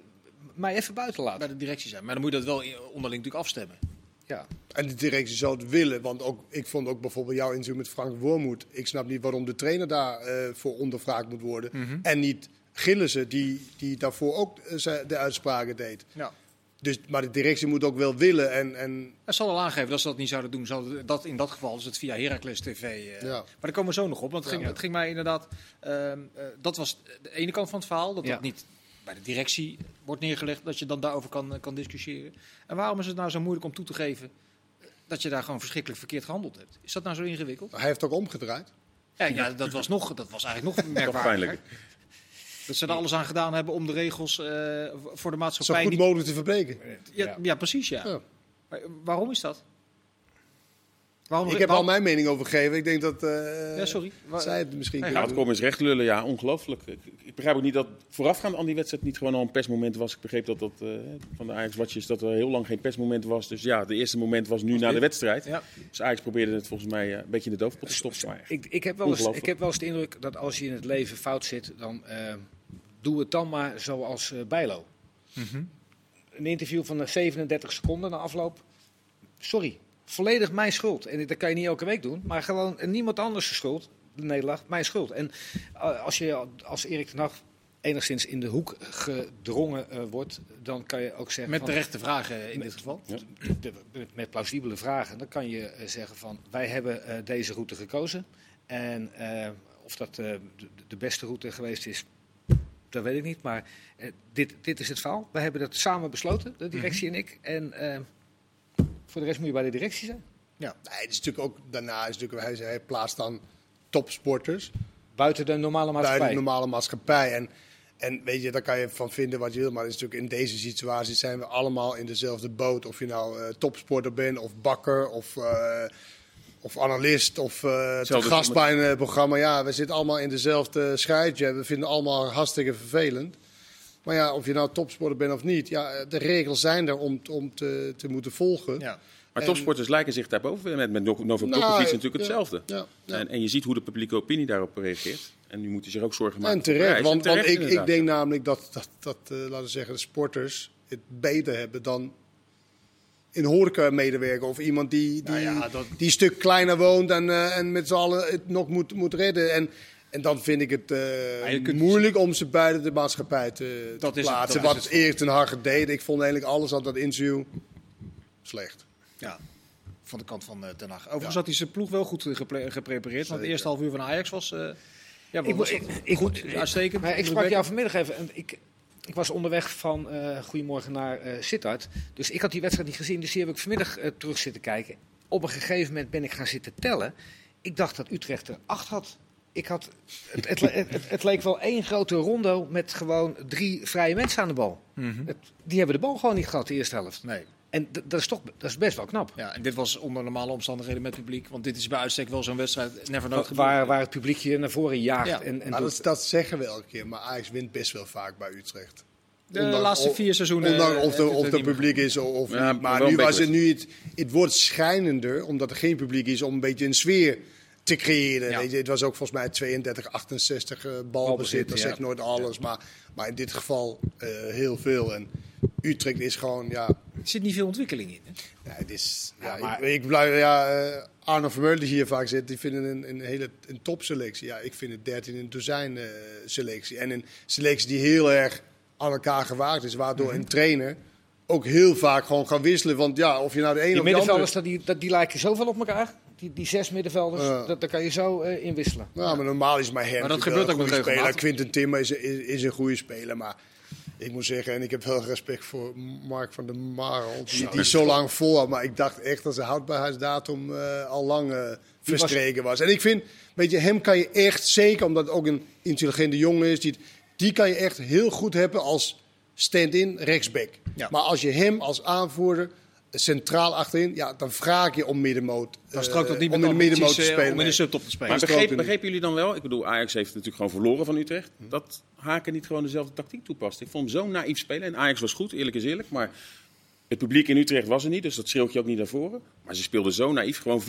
mij even buiten Bij laten. de directie zijn. Maar dan moet je dat wel in- onderling natuurlijk afstemmen. Ja. En de directie zou het willen, want ook, ik vond ook bijvoorbeeld jouw interview met Frank Wormoed. Ik snap niet waarom de trainer daarvoor voor ondervraagd moet worden. Mhm. En niet Gillissen, die, die daarvoor ook eh, zijn- de uitspraken deed. Ja. Dus, maar de directie moet ook wel willen. En, en... Het zal al aangeven dat ze dat niet zouden doen. Zouden dat in dat geval is het via Heracles TV. Uh, ja. Maar daar komen we zo nog op. Want het, ging, het ging mij inderdaad. Uh, uh, dat was de ene kant van het verhaal. Dat dat niet bij de directie wordt neergelegd. Dat je dan daarover kan, kan discussiëren. En waarom is het nou zo moeilijk om toe te geven dat je daar gewoon verschrikkelijk verkeerd gehandeld hebt? Is dat nou zo ingewikkeld? Hij heeft ook omgedraaid. Ja, ja dat, was nog, dat was eigenlijk nog merkwaardiger. Dat ze er alles aan gedaan hebben om de regels uh, voor de maatschappij... Zo goed mogelijk te verbreken. Ja, ja precies, ja. ja. Maar waarom is dat? Waarom, ik heb waarom... al mijn mening over gegeven. Ik denk dat uh, ja, sorry. zij het misschien ja, het komen eens recht lullen, ja, ongelooflijk. Ik, ik, begrijp ook niet dat voorafgaand aan die wedstrijd niet gewoon al een persmoment was. Ik begreep dat dat uh, van de Ajax watjes dat er heel lang geen persmoment was. Dus ja, het eerste moment was nu was na dit? de wedstrijd. Ja. Dus Ajax probeerde het volgens mij uh, een beetje in de doofpot te stoppen. Maar ik, ik, heb wel eens, ik heb wel eens de indruk dat als je in het leven fout zit, dan doe het dan maar zoals uh, Bijlo. Mm -hmm. Een interview van 37 seconden na afloop. Sorry, volledig mijn schuld. En dat kan je niet elke week doen, maar gewoon niemand anders schuld. De nederlaag, mijn schuld. En als je als Erik ten Hag enigszins in de hoek gedrongen uh, wordt, dan kan je ook zeggen... Met de rechte vragen in met, dit geval? Ja. Met, met, plausibele vragen. Dan kan je uh, zeggen van, wij hebben uh, deze route gekozen. En of dat de, de beste route geweest is, dat weet ik niet. Maar uh, dit, dit is het verhaal. We hebben dat samen besloten, de directie mm -hmm. en ik. En uh, voor de rest moet je bij de directie zijn. Ja, nee, het is natuurlijk ook daarna is natuurlijk, hij, hij plaatst dan topsporters. Buiten de normale maatschappij. Buiten de normale maatschappij. En, en weet je, daar kan je van vinden wat je wil. Maar het is natuurlijk in deze situatie zijn we allemaal in dezelfde boot. Of je nou uh, topsporter bent, of bakker, of of analist of uh, te gast bij een programma. Ja, we zitten allemaal in dezelfde scheidje. We vinden allemaal hartstikke vervelend. Maar ja, of je nou topsporter bent of niet, ja, de regels zijn er om, om te, te moeten volgen. Ja. Maar topsporters lijken zich daarboven. Met, met Novak Djokovic nou, natuurlijk hetzelfde. Ja. En, en, je ziet hoe de publieke opinie daarop reageert. En nu moeten zich ook zorgen maken. En terecht, want, want ik, ik, denk namelijk dat, dat, dat uh, laten we zeggen, de sporters het beter hebben dan een horeca-medewerker of iemand die, die, nou ja, dat... die een stuk kleiner woont en, uh, en met z'n allen het nog moet, moet redden. En, en dan vind ik het uh, moeilijk om ze buiten de maatschappij te, dat te plaatsen. Wat Erik ten Hag deed. Ik vond eigenlijk alles aan dat interview slecht. Ja, van de kant van uh, Ten Hag. Overigens ja. had hij zijn ploeg wel goed gepre geprepareerd. Want het eerste half uur van Ajax was... Uh, ja, ik, was ik, ik, goed, uitstekend. Maar ik sprak jou vanmiddag even. En ik, ik was onderweg van uh, Goedemorgen naar uh, Sittard. Dus ik had die wedstrijd niet gezien. Dus die heb ik vanmiddag uh, terug zitten kijken. Op een gegeven moment ben ik gaan zitten tellen. Ik dacht dat Utrecht er acht had. Ik had, het, het, het, het, leek wel één grote rondo met gewoon drie vrije mensen aan de bal. Mm -hmm. die hebben de bal gewoon niet gehad, de eerste helft. Nee. En dat is toch dat is best wel knap. Ja, en dit was onder normale omstandigheden met publiek. Want dit is bij uitstek wel zo'n wedstrijd, never nooit waar, waar het publiekje naar voren jaagt. Ja. En, en maar dat, dat, zeggen we elke keer. Maar Ajax wint best wel vaak bij Utrecht. De ondanks, laatste vier seizoenen. Ondanks of, de, of er publiek is of ja, niet. Maar nu was het nu het, het wordt schijnender, omdat er geen publiek is, om een beetje een sfeer te creëren. Ja. Je, het was ook volgens mij 32, 68 uh, balbezit. Dat ja. zegt nooit alles, maar, maar in dit geval uh, heel veel. En Utrecht is gewoon, ja... Er zit niet veel ontwikkeling in, hè? Ja, het is... Ja, maar... ik, ik blijf, ja, uh, Arno Vermeulen die hier vaak zit, die vinden een, een hele een topselectie. Ja, ik vind het 13 in een dozijn selectie. En een selectie die heel erg aan elkaar gewaagd is. Waardoor mm -hmm. een trainer ook heel vaak gewoon kan wisselen. Want ja, of je nou de ene die of de middenvelders, andere... die, die lijken zoveel op elkaar. Die, die zes middenvelders, uh, dat, daar kan je zo uh, inwisselen. Ja, maar normaal is mijn Her Maar dat gebeurt ook met speler. Quinten Timmer is, is, is, een goede speler, maar ik moet zeggen, en ik heb wel respect voor Mark van der Marel, die, die zo lang vol Maar ik dacht echt dat zijn houdbaarheidsdatum uh, al lang uh, verstreken was. En ik vind, weet je, hem kan je echt, zeker omdat het ook een intelligente jongen is, die die kan je echt heel goed hebben als stand-in rechtsback. Ja. Maar als je hem als aanvoerder centraal achterin, ja, dan vraag je om middenmoot. Dan strookt dat niet om in de middenmoot te spelen. Om in de subtop te spelen. Maar begrepen, begrepen jullie dan wel? Ik bedoel, Ajax heeft natuurlijk gewoon verloren van Utrecht. Dat Haken niet gewoon dezelfde tactiek toepast. Ik vond hem zo naïef spelen. En Ajax was goed, eerlijk is eerlijk. Maar het publiek in Utrecht was er niet, dus dat schreeuwt je ook niet naar voren. Maar ze speelden zo naïef, gewoon 4-3-3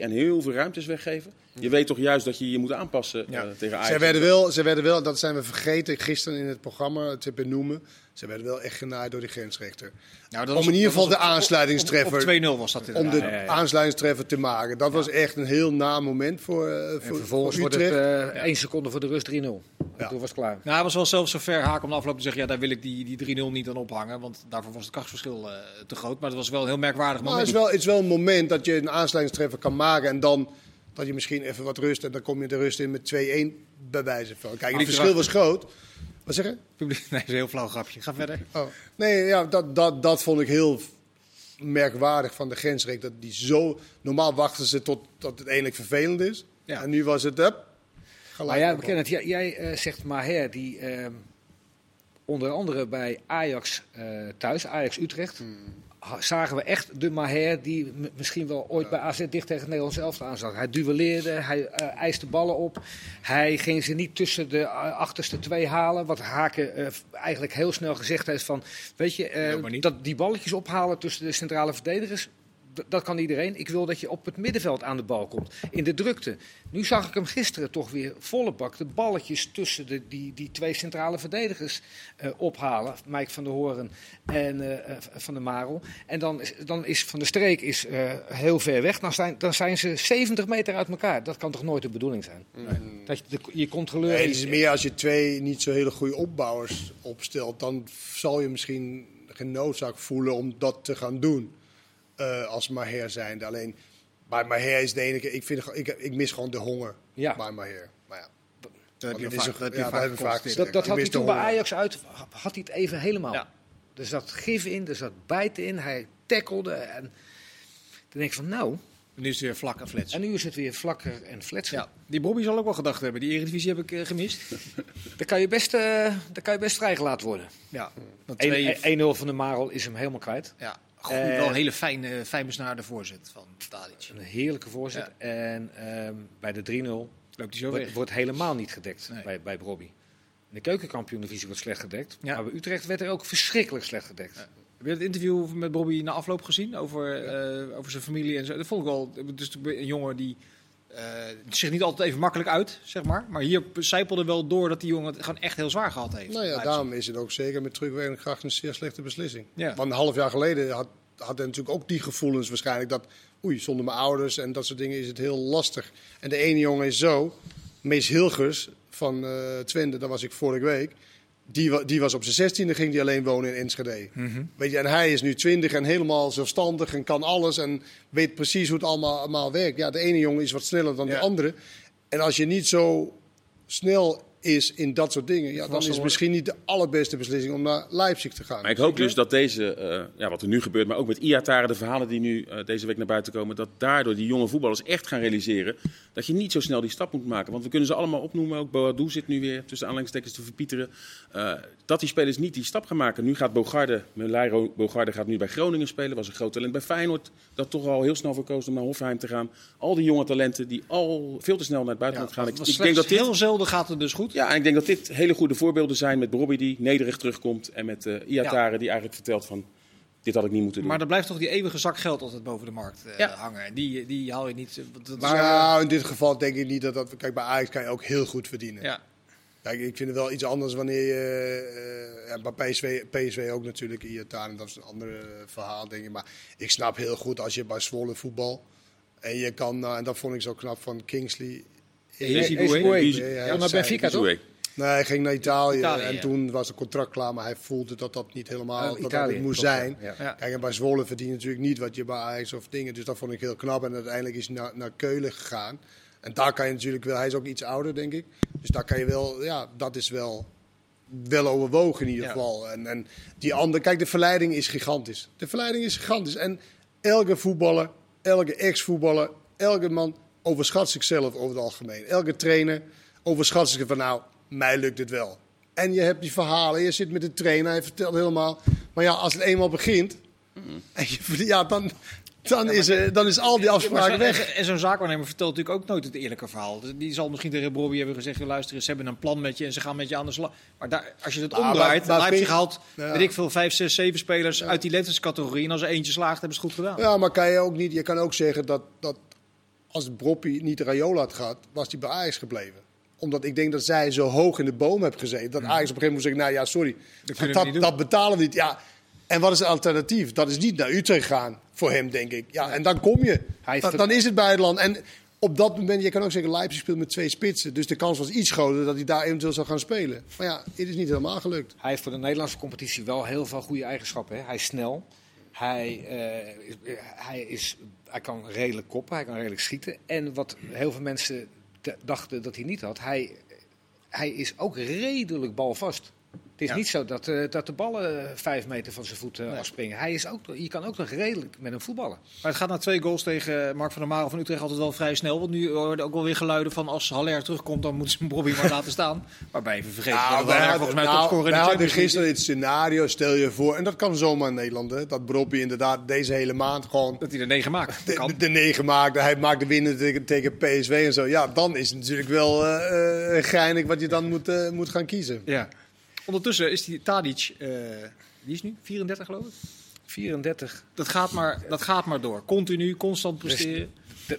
en heel veel ruimtes weggeven. Je weet toch juist dat je je moet aanpassen ja. uh, tegen Ajax. Ze werden, wel, ze werden wel, dat zijn we vergeten gisteren in het programma te benoemen. Ze werden wel echt genaaid door die grensrechter. Nou, dat om in ieder geval de aansluitingstreffer. 2-0 was dat Om de ja, ja, aansluitingstreffer te maken. Dat was echt een heel na moment voor, uh, voor en vervolgens voor wordt het uh, 1 seconde voor de rust 3-0. Ja. Toen was het klaar. Nou, hij was wel zelfs zo ver haak om de afloop te zeggen, ja, daar wil ik die, die 3-0 niet aan ophangen. Want daarvoor was het krachtverschil uh, te groot. Maar het was wel een heel merkwaardig moment. Maar het is wel, het is wel een moment dat je een aansluitingstreffer kan maken en dan dat je misschien even wat rust en dan kom je de rust in met 2-1 bij wijze van. Kijk, het verschil was groot. Wat zeg je? Nee, dat is een heel flauw grapje. Ga verder. Oh. Nee, ja, dat, dat, dat vond ik heel merkwaardig van de grensreek. Dat die zo... Normaal wachten ze tot, tot het eindelijk vervelend is. Ja. En nu was het... Up, maar ja, we Jij, jij uh, zegt Maher, die uh, onder andere bij Ajax uh, thuis, Ajax Utrecht... Hmm zagen we echt de Maher die misschien wel ooit bij AZ dicht tegen het Nederlands elftal aan zat. Hij duelleerde, hij uh, eiste ballen op. Hij ging ze niet tussen de achterste twee halen. Wat Haken uh, eigenlijk heel snel gezegd heeft van... Weet je, uh, dat die balletjes ophalen tussen de centrale verdedigers dat kan iedereen. Ik wil dat je op het middenveld aan de bal komt. In de drukte. Nu zag ik hem gisteren toch weer volle bak de balletjes tussen de, die, die twee centrale verdedigers uh, ophalen. Mike van der Hoorn en uh, Van der Marel. En dan, dan is Van der Streek is, uh, heel ver weg. Dan zijn, dan zijn ze 70 meter uit elkaar. Dat kan toch nooit de bedoeling zijn? Mm. Dat je, de, je controleur... Nee, het is meer als je twee niet zo hele goede opbouwers opstelt. Dan zal je misschien geen noodzaak voelen om dat te gaan doen uh, als Maher zijnde. Alleen bij Maher is de enige. Ik, vind, ik, ik mis gewoon de honger ja. bij Maher. Maar ja. Dat heb je vaak, dat, ja, vaak, vaak dat, dat had hij toen bij Ajax uit, had hij het even helemaal. Ja. Er zat gif in, er zat bijt in, hij tackelde. En dan denk ik van nou... En nu is het weer vlak en flats. En nu is het weer vlakker en flats. Ja, die Bobby zal ook wel gedacht hebben. Die Eredivisie heb ik uh, gemist. daar, kan je best, uh, daar kan je best vrijgelaten worden. Ja. 1-0 van de Marel is hem helemaal kwijt. Ja. Goed, wel een hele fijne, fijn besnaarde voorzet van Tadic. Een heerlijke voorzet. En uh, bij de 3-0 loopt hij zo wordt, wordt helemaal niet gedekt nee. bij, bij Brobby. In de keukenkampioen-divisie wordt slecht gedekt. Ja. Maar bij Utrecht werd er ook verschrikkelijk slecht gedekt. Ja. Heb je het interview met Bobby na afloop gezien over, uh, over zijn familie en zo? Dat vond ik wel. Dus een jongen die uh, zich niet altijd even makkelijk uit, zeg maar. Maar hier zijpelde wel door dat die jongen het gewoon echt heel zwaar gehad heeft. Nou ja, daarom is het ook zeker met terugwerkende kracht een zeer slechte beslissing. Ja. Want een half jaar geleden had, had hij natuurlijk ook die gevoelens waarschijnlijk dat... Oei, zonder mijn ouders en dat soort dingen is het heel lastig. En de ene jongen is zo, Mees Hilgers van uh, Twente, daar was ik vorige week... Die, die, was op zijn zestiende, ging die alleen wonen in Enschede. Mm weet je, en hij is nu twintig en helemaal zelfstandig en kan alles en weet precies hoe het allemaal, allemaal werkt. Ja, de ene jongen is wat sneller dan de andere. En als je niet zo snel is in dat soort dingen, ja, dan is het misschien niet de allerbeste beslissing om naar Leipzig te gaan. Maar ik hoop dus dat deze, uh, ja, wat er nu gebeurt, maar ook met Iataren, de verhalen die nu uh, deze week naar buiten komen, dat daardoor die jonge voetballers echt gaan realiseren dat je niet zo snel die stap moet maken. Want we kunnen ze allemaal opnoemen, ook Boadou zit nu weer tussen aanleidingstekens te verpieteren. Uh, dat die spelers niet die stap gaan maken. Nu gaat Bogarde, Melairo Bogarde gaat nu bij Groningen spelen, was een groot talent bij Feyenoord, dat toch al heel snel voor koos om naar Hoffenheim te gaan. Al die jonge talenten die al veel te snel naar het buitenland ja, gaan. Ik, ik denk dat dit... heel zelden gaat het dus goed. Ja, en ik denk dat dit hele goede voorbeelden zijn met Bobby die nederig terugkomt. En met uh, Iatare ja. die eigenlijk vertelt van dit had ik niet moeten doen. Maar er blijft toch die eeuwige zak geld altijd boven de markt uh, ja. hangen. Die, die haal je niet. Dat maar ja, in dit geval denk ik niet dat dat. Kijk, bij Ajax kan je ook heel goed verdienen. Ja. Kijk, ik vind het wel iets anders wanneer je. Uh, ja, bij PSV, PSV ook natuurlijk. Iatare, dat is een ander verhaal, denk ik. Maar ik snap heel goed als je bij Zwolle voetbal. En je kan, en dat vond ik zo knap van Kingsley. Ja, maar Benfica toch? Nee, hij ging naar Italië, en toen was het contract klaar, maar hij voelde dat dat niet helemaal oh, dat Italië, dat moest zijn. Ja. Kijk, en bij Zwolle verdient natuurlijk niet wat je bij Ajax of dingen, dus dat vond ik heel knap. En uiteindelijk is hij naar, naar Keulen gegaan. En daar kan je natuurlijk wel, hij is ook iets ouder denk ik, dus daar kan je wel, ja, dat is wel, wel overwogen in ieder geval. En, en die andere, kijk, de verleiding is gigantisch. De verleiding is gigantisch. En elke voetballer, elke ex-voetballer, elke man overschat zichzelf over het algemeen. Elke trainer overschat zich van nou, mij lukt het wel. En je hebt die verhalen, je zit met de trainer, hij vertelt helemaal. Maar ja, als het eenmaal begint, en je, ja, dan, dan, is, er, dan is al die afspraken weg. En zo'n zaakwaarnemer vertelt natuurlijk ook nooit het eerlijke verhaal. Dus die zal misschien tegen Bobby hebben gezegd: luister, ze hebben een plan met je en ze gaan met je aan de slag. Maar daar, als je het ah, omdraait, dan heb je gehaald, weet ik veel, vijf, zes, zeven spelers uit die leeftijdscategorie. En als er eentje slaagt, hebben ze het goed gedaan. Ja, maar kan je ook niet, je kan ook zeggen dat, dat als Broppie niet Rayola had gehad, was hij bij Ajax gebleven omdat ik denk dat zij zo hoog in de boom hebben gezeten. Dat Ajax op een gegeven moment zeggen, nou ja, sorry, dat, dat, dat, betalen we niet. Ja. En wat is het alternatief? Dat is niet naar Utrecht gaan voor hem, denk ik. Ja, en dan kom je. Dan, dan is het buitenland. En op dat moment, je kan ook zeggen, Leipzig speelt met twee spitsen. Dus de kans was iets groter dat hij daar eventueel zou gaan spelen. Maar ja, het is niet helemaal gelukt. Hij heeft voor de Nederlandse competitie wel heel veel goede eigenschappen. Hè? Hij is snel. Hij, uh, hij, is, hij kan redelijk koppen, hij kan redelijk schieten. En wat heel veel mensen dachten dat hij niet had, hij, hij is ook redelijk balvast. Het is niet zo dat, uh, dat de ballen vijf meter van zijn voeten nee. afspringen. Hij is ook, je kan ook nog redelijk met hem voetballen. Maar het gaat na twee goals tegen Mark van der Marel van Utrecht altijd wel vrij snel. Want nu worden ook wel weer geluiden van als Haller terugkomt, dan moeten ze Bobby maar laten staan. Waarbij even vergeten nou, dat wij, volgens mij nou, topscorer in de gisteren het scenario, stel je voor, en dat kan zomaar in Nederland, hè, dat Bobby inderdaad deze hele maand gewoon... Dat hij de negen maakt. De, de, negen maakt, hij maakt de winnen tegen, tegen PSV en zo. Ja, dan is het natuurlijk wel uh, uh, geinig wat je dan moet, uh, moet gaan kiezen. Ja. Ondertussen is die Tadic, uh, die is nu 34 geloof ik? 34. Dat gaat maar, dat gaat maar door. Continu, constant presteren.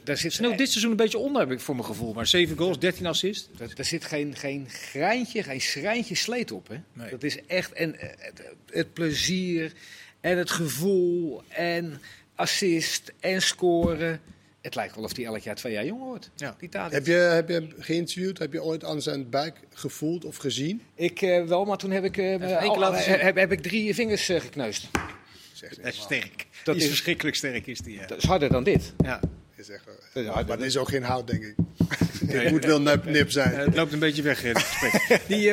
Daar zit Snel dit seizoen een beetje onder, heb ik voor mijn gevoel. Maar 7 goals, 13 assists. Daar zit geen, geen greintje, geen schrijntje sleet op. Hè? Nee. Dat is echt en, het, het plezier en het gevoel en assist en scoren. Het lijkt wel of hij elk jaar twee jaar jonger wordt. Ja. Die heb, je, heb je hem geïnterviewd? Heb je ooit aan zijn buik gevoeld of gezien? Ik uh, wel, maar toen heb ik, uh, al, heb, heb, ik drie vingers uh, gekneusd. Dat is sterk. Dat is, is, verschrikkelijk sterk, is die. Dat is harder dan dit. Ja. Is echt, dat is maar dat is ook geen hout, denk ik. Het moet wel nip, nip zijn. het loopt een beetje weg, het gesprek. Die,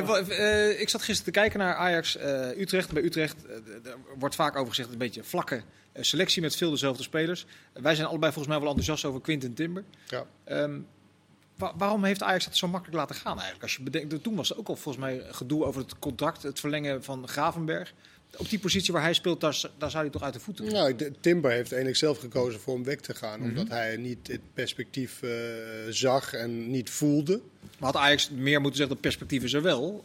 ik zat gisteren te kijken naar Ajax Utrecht. Bij Utrecht er wordt vaak over gezegd een beetje vlakke eh, selectie met veel dezelfde spelers. wij zijn allebei volgens mij wel enthousiast over Quinten Timber. Ja. Um, waarom heeft Ajax het zo makkelijk laten gaan eigenlijk? Als je bedenkt, toen was er ook al volgens mij gedoe over het contract, het verlengen van Gravenberg. Op die positie waar hij speelt, daar, daar zou hij toch uit de voeten Nou, Timber heeft eigenlijk zelf gekozen voor om weg te gaan. Mhm. Omdat hij niet het perspectief uh, zag en niet voelde. Maar had Ajax meer moeten zeggen, dat perspectief is er wel?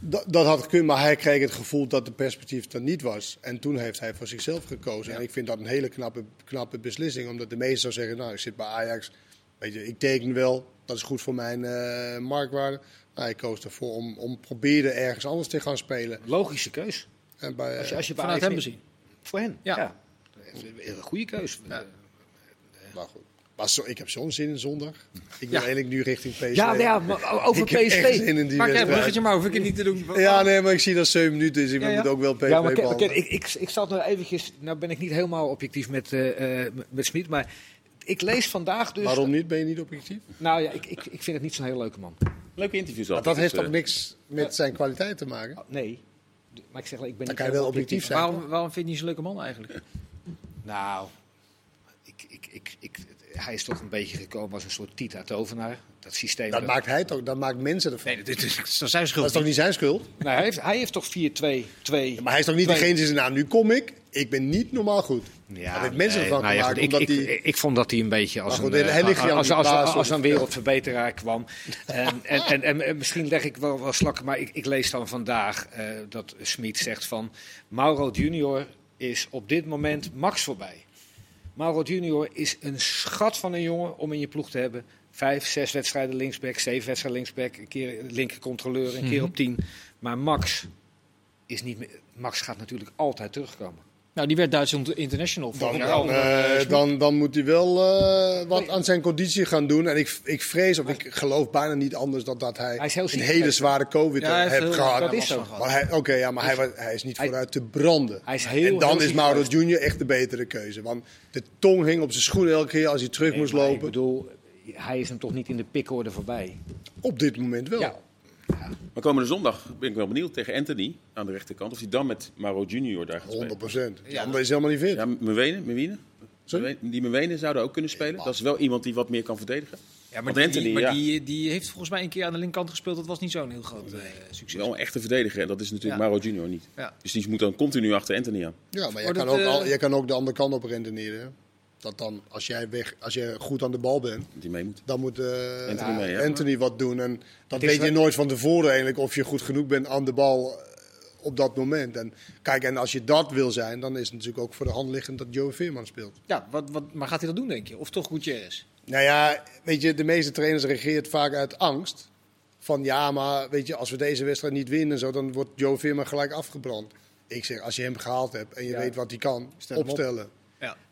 Dat, dat had gekund, maar hij kreeg het gevoel dat de perspectief er niet was. En toen heeft hij voor zichzelf gekozen. En ik vind dat een hele knappe, knappe beslissing. Omdat de meesten zou zeggen, nou, ik zit bij Ajax. Weet je, ik teken wel, dat is goed voor mijn uh, marktwaarde. Nou, ik koos ervoor om, om proberen ergens anders te gaan spelen. Logische keus. En bij, als je, als je vanuit hem bezien. Voor hen, ja. ja. Een goede keus. Ja. Maar goed. Maar zo, ik heb zo'n zin in zondag. Ik wil eigenlijk nu richting PSV. Ja, ja maar over ik PSV. Maak jij een bruggetje maar, hoef ik het niet te doen. Ja, nee, maar ik zie dat 7 minuten is. Ik ja, moet ook wel PSV ja, maar ik, ik, ik, ik zat nog eventjes... Nou ben ik niet helemaal objectief met, uh, met Smit, maar... Ik lees vandaag dus... Waarom niet? Ben je niet objectief? Nou ja, ik, ik, ik vind het niet zo'n heel leuke man. Leuke interviews al. Dat heeft toch niks met zijn kwaliteit te maken? Oh, nee. Maar ik zeg, ik ben Dan kan je wel objectief zijn. Waarom, waarom vind je niet zo'n leuke man eigenlijk? Nou, ik, ik, ik, ik, hij is toch een beetje gekomen als een soort Tita Tovenaar. Dat systeem. Dat maakt hij toch, dat maakt mensen ervan. Nee, dat is, zijn schuld. Dat is toch niet zijn schuld? Nee, hij, heeft, hij heeft toch 4-2-2. maar hij is toch niet degene die zegt, nou nu kom ik, ik ben niet normaal goed. Ja, dat heeft mensen ervan nou, gemaakt. Ja, ik, ik, ik, vond dat hij een beetje als, een, uh, als, als, als, een wereldverbeteraar kwam. en, en, en, en, misschien leg ik wel, wel slakken, maar ik, ik lees dan vandaag uh, dat Smit zegt van... Mauro Junior is op dit moment max voorbij. Mauro Junior is een schat van een jongen om in je ploeg te hebben. Vijf, zes wedstrijden linksback, zeven wedstrijden linksback, een keer linkercontroleur, een keer mhm. op tien. Maar Max, is niet meer, Max gaat natuurlijk altijd terugkomen. Nou, die werd Duits international. Dan, dan, uh, dan, dan, moet hij wel uh, wat aan zijn conditie gaan doen. En ik, ik vrees, of ik geloof bijna niet anders, dat, dat hij, hij een hele zware COVID ja, heeft gehad. Dat is zo. Oké, ja, maar hij, hij, is niet vooruit te branden. Hij is heel, en dan is Mauro Junior echt de betere keuze. Want de tong hing op zijn schoenen elke keer als hij terug moest lopen. Ik bedoel, hij is hem toch niet in de pikorde voorbij? Op dit moment wel. Ja. Maar komende zondag ben ik wel benieuwd tegen Anthony aan de rechterkant. Of hij dan met Maro Junior daar gaat 100 procent. Ja, dat is helemaal niet fit. Ja, Mwene, Mwene. Die Mwene zouden ook kunnen spelen. Dat is wel iemand die wat meer kan verdedigen. Ja, maar, die, Anthony, maar die, die, heeft volgens mij een keer aan de linkerkant gespeeld. Dat was niet zo'n heel groot uh, succes. Wel een echte verdediger. En dat is natuurlijk Maro Junior niet. Dus die moet dan continu achter Anthony aan. Ja, maar je, kan, ook, al, je kan ook de andere kant op rendeneren. Dat dan, als jij, weg, als je goed aan de bal bent, die mee moet. dan moet uh, Anthony, mee, Anthony, wat doen. En dat weet je nooit van tevoren eigenlijk of je goed genoeg bent aan de bal eh, op dat moment. En kijk, en als je dat wil zijn, dan is het natuurlijk ook voor de hand liggend dat Joe Veerman speelt. Ja, wat, wat, maar gaat hij dat doen, denk je? Of toch Gutierrez? Nou ja, weet je, de meeste trainers reageert vaak uit angst. Van ja, maar weet je, als we deze wedstrijd niet winnen, zo, dan wordt Joe Veerman gelijk afgebrand. Ik zeg, als je hem gehaald hebt en je weet wat hij kan, opstellen.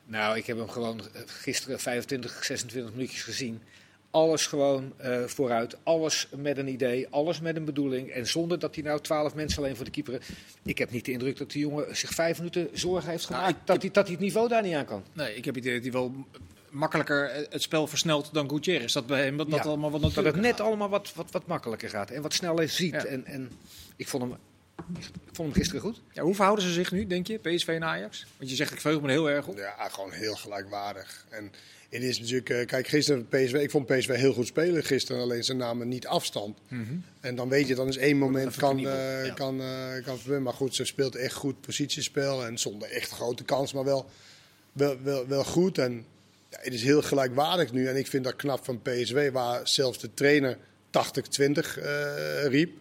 Nou, ik heb hem gewoon gisteren 25, 26 minuutjes gezien. Alles gewoon uh, vooruit, alles met een idee, alles met een bedoeling. En zonder dat hij nou twaalf mensen alleen voor de keeper... Ik heb niet de indruk dat die jongen zich vijf minuten zorgen heeft nou, gemaakt... dat, hij, dat hij het niveau daar niet aan kan. Nee, ik heb het idee dat hij wel makkelijker het spel versnelt dan Gutierrez. Dat bij hem dat, allemaal wat Dat het net allemaal wat, wat, wat makkelijker gaat en wat sneller ziet. En, en ik vond hem ik vond hem gisteren goed. Ja, hoe verhouden ze zich nu, denk je, PSV en Ajax? Want je zegt, ik verheug me heel erg op. Ja, gewoon heel gelijkwaardig. En het is natuurlijk, uh, kijk, gisteren PSV, ik vond PSV heel goed spelen gisteren, alleen ze namen niet afstand. Mm -hmm. En dan weet je, dan is één moment kan, uh, ja. kan, uh, kan Maar goed, ze speelt echt goed positiespel en zonder echt grote kans, maar wel, wel, wel, wel goed. En ja, het is heel gelijkwaardig nu. En ik vind dat knap van PSV, waar zelfs de trainer 80-20 riep.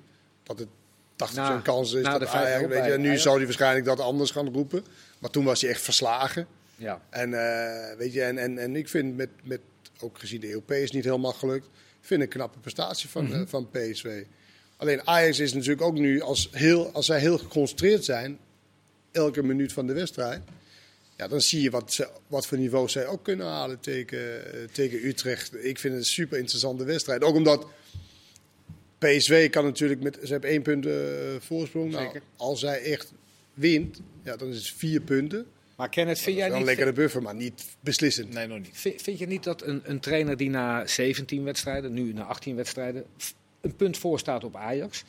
Dat het 80% na, kans is dat de Ajax, weet je, Nu zou hij waarschijnlijk dat anders gaan roepen. Maar toen was hij echt verslagen. Ja. En, uh, weet je, en, en, en ik vind met, met, ook gezien de EOP is niet helemaal gelukt, vind ik een knappe prestatie van, mm -hmm. uh, van PSV. Alleen Ajax is natuurlijk ook nu, als, heel, als zij heel geconcentreerd zijn, elke minuut van de wedstrijd, ja, dan zie je wat, ze, wat voor niveau zij ook kunnen halen tegen, tegen Utrecht. Ik vind het een super interessante wedstrijd. Ook omdat PSV kan natuurlijk met, ze hebben één punt uh, voorsprong. Nou, als zij echt wint, ja, dan is het vier punten. Maar Kenneth, vind jij niet... Een lekkere buffer, maar niet beslissend. Nee, nog niet. Vind, vind je niet dat een, een, trainer die na 17 wedstrijden, nu na 18 wedstrijden, een punt voor staat op Ajax...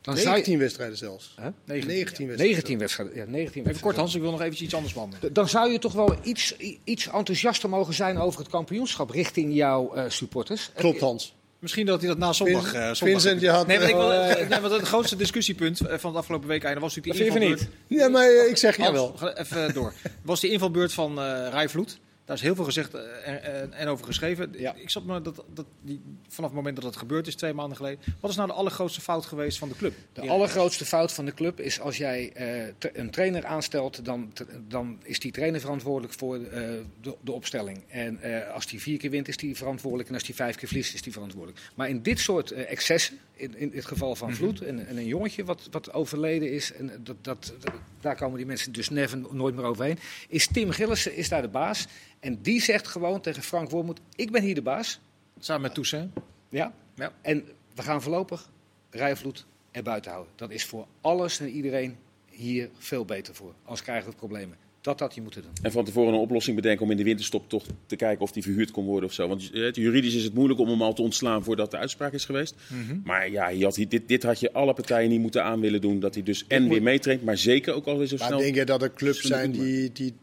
Dan 19 je... wedstrijden zelfs. Huh? 19, 19 wedstrijden. 19 wedstrijden. Ja, 19 wedstrijden. Even kort Hans, ik wil nog even iets anders behandelen. Dan zou je toch wel iets, iets enthousiaster mogen zijn over het kampioenschap richting jouw uh, supporters. Klopt Hans. Misschien dat hij dat na zondag... Uh, zondag Vincent, je had... Nee, maar ik wil, uh, nee, want het grootste discussiepunt van het afgelopen week einde was natuurlijk die invalbeurt... niet? Ja, maar ik zeg ja wel. Even door. Was die invalbeurt van uh, Rijvloed. Daar is heel veel gezegd en, en over geschreven. Ja. Ik zat me dat, dat die, vanaf het moment dat het gebeurd is, twee maanden geleden. Wat is nou de allergrootste fout geweest van de club? De allergrootste fout van de club is als jij uh, een trainer aanstelt, dan, dan is die trainer verantwoordelijk voor uh, de, de, opstelling. En uh, als die vier keer wint, is die verantwoordelijk. En als die vijf keer verliest, is die verantwoordelijk. Maar in dit soort excessen, in, in het geval van mhm. Vloed en, en, een jongetje wat, wat overleden is, en dat, dat, daar komen die mensen dus never, nooit meer overheen, is Tim Gillissen is daar de baas. En die zegt gewoon tegen Frank Wormoed, ik ben hier de baas. Samen met Toussaint. Ja. ja. En we gaan voorlopig Rijvloed er buiten houden. Dat is voor alles en iedereen hier veel beter voor. Als krijgen we problemen. Dat had je moeten doen. En van tevoren een oplossing bedenken om in de winterstop toch te kijken of die verhuurd kon worden of zo. Want juridisch is het moeilijk om hem al te ontslaan voordat de uitspraak is geweest. Mm -hmm. Maar ja, had, dit, dit had je alle partijen niet moeten aan willen doen. Dat hij dus en weer meetraint, maar zeker ook alweer zo maar snel... denk je dat er clubs zijn die, die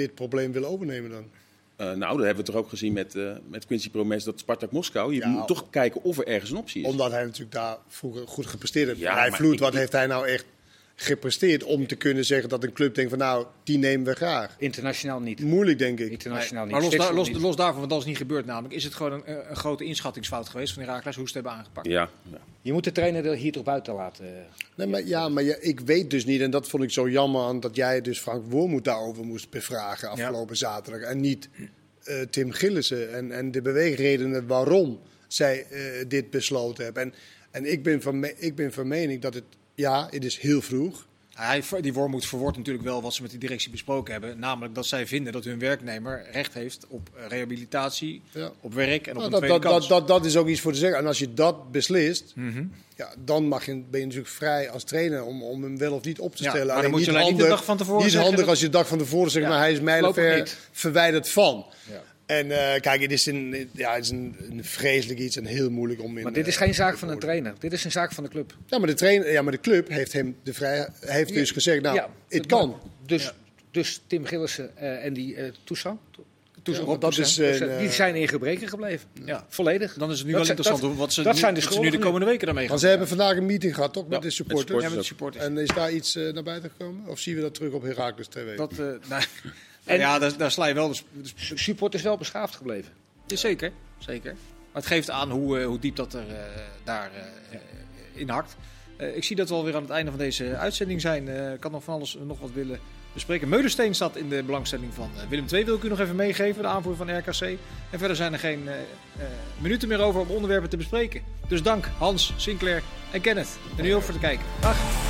dit probleem willen overnemen dan? Uh, nou, dat hebben we toch ook gezien met, uh, met Quincy Promes, dat Spartak Moskou. Je ja, moet toch kijken of er ergens een optie is. Omdat hij natuurlijk daar vroeger goed gepresteerd heeft. Ja, hij vloeit, wat ik, heeft hij nou echt gepresteerd om te kunnen zeggen dat een club denkt van nou, die nemen we graag. Internationaal niet. Moeilijk denk ik. Internationaal nee, niet. Maar los, los, los, daarvan, want dat is niet gebeurd namelijk, is het gewoon een, een grote inschattingsfout geweest van Herakles hoe ze het hebben aangepakt. Ja. ja. Je moet de trainer er hier toch buiten laten. Nee, maar, ja, maar ja, ik weet dus niet, en dat vond ik zo jammer aan dat jij dus Frank Wormoed daarover moest bevragen afgelopen ja. zaterdag. En niet uh, Tim Gillissen en, en de beweegredenen waarom zij uh, dit besloten hebben. En, en ik, ben van ik ben van mening dat het, ja, het is heel vroeg. Hij, die Wormoed verwoordt natuurlijk wel wat ze met die directie besproken hebben. Namelijk dat zij vinden dat hun werknemer recht heeft op rehabilitatie, ja. op werk en op nou, een tweede dat, kans. Dat, dat, dat, is ook iets voor te zeggen. En als je dat beslist, mm -hmm. ja, dan mag je, ben je natuurlijk vrij als trainer om, om hem wel of niet op te stellen. Ja, maar dan moet je alleen niet de dag van tevoren Niet handig als je de dag van tevoren zegt, maar hij is mijlenver verwijderd van. En uh, kijk, het is, een, ja, het is een, een, vreselijk iets en heel moeilijk om in. Maar dit is geen zaak van een trainer. Dit is een zaak van de club. Ja, maar de, trainer, ja, maar de club heeft hem de vrij, heeft dus gezegd, nou, ja, het kan. Dus, ja. dus Tim Gillissen uh, en die uh, Toussaint. Toussaint, dat is, uh, die zijn in gebreken gebleven. Ja. Volledig. Dan is het nu dat wel interessant dat, wat ze, dat nu, zijn de, wat ze nu de komende weken daarmee gaan. Want ze hebben vandaag een meeting gehad, toch? Met de supporters. Met supporters. Ja, met de supporters. En is daar iets naar buiten gekomen? Of zien we dat terug op Heracles TV? Dat, nou, en ja, daar, daar sla je wel. De, de support is wel beschaafd gebleven. Ja, zeker, zeker. Maar het geeft aan hoe, uh, hoe diep dat er uh, daar uh, in hakt. ik zie dat we alweer aan het einde van deze uitzending zijn. ik had nog van alles nog wat willen bespreken. Meulensteen staat in de belangstelling van Willem II. Wil ik u nog even meegeven, de aanvoer van RKC. En verder zijn er geen minuten meer over om onderwerpen te bespreken. Dus dank Hans, Sinclair en Kenneth. En u ook voor het kijken. Dag.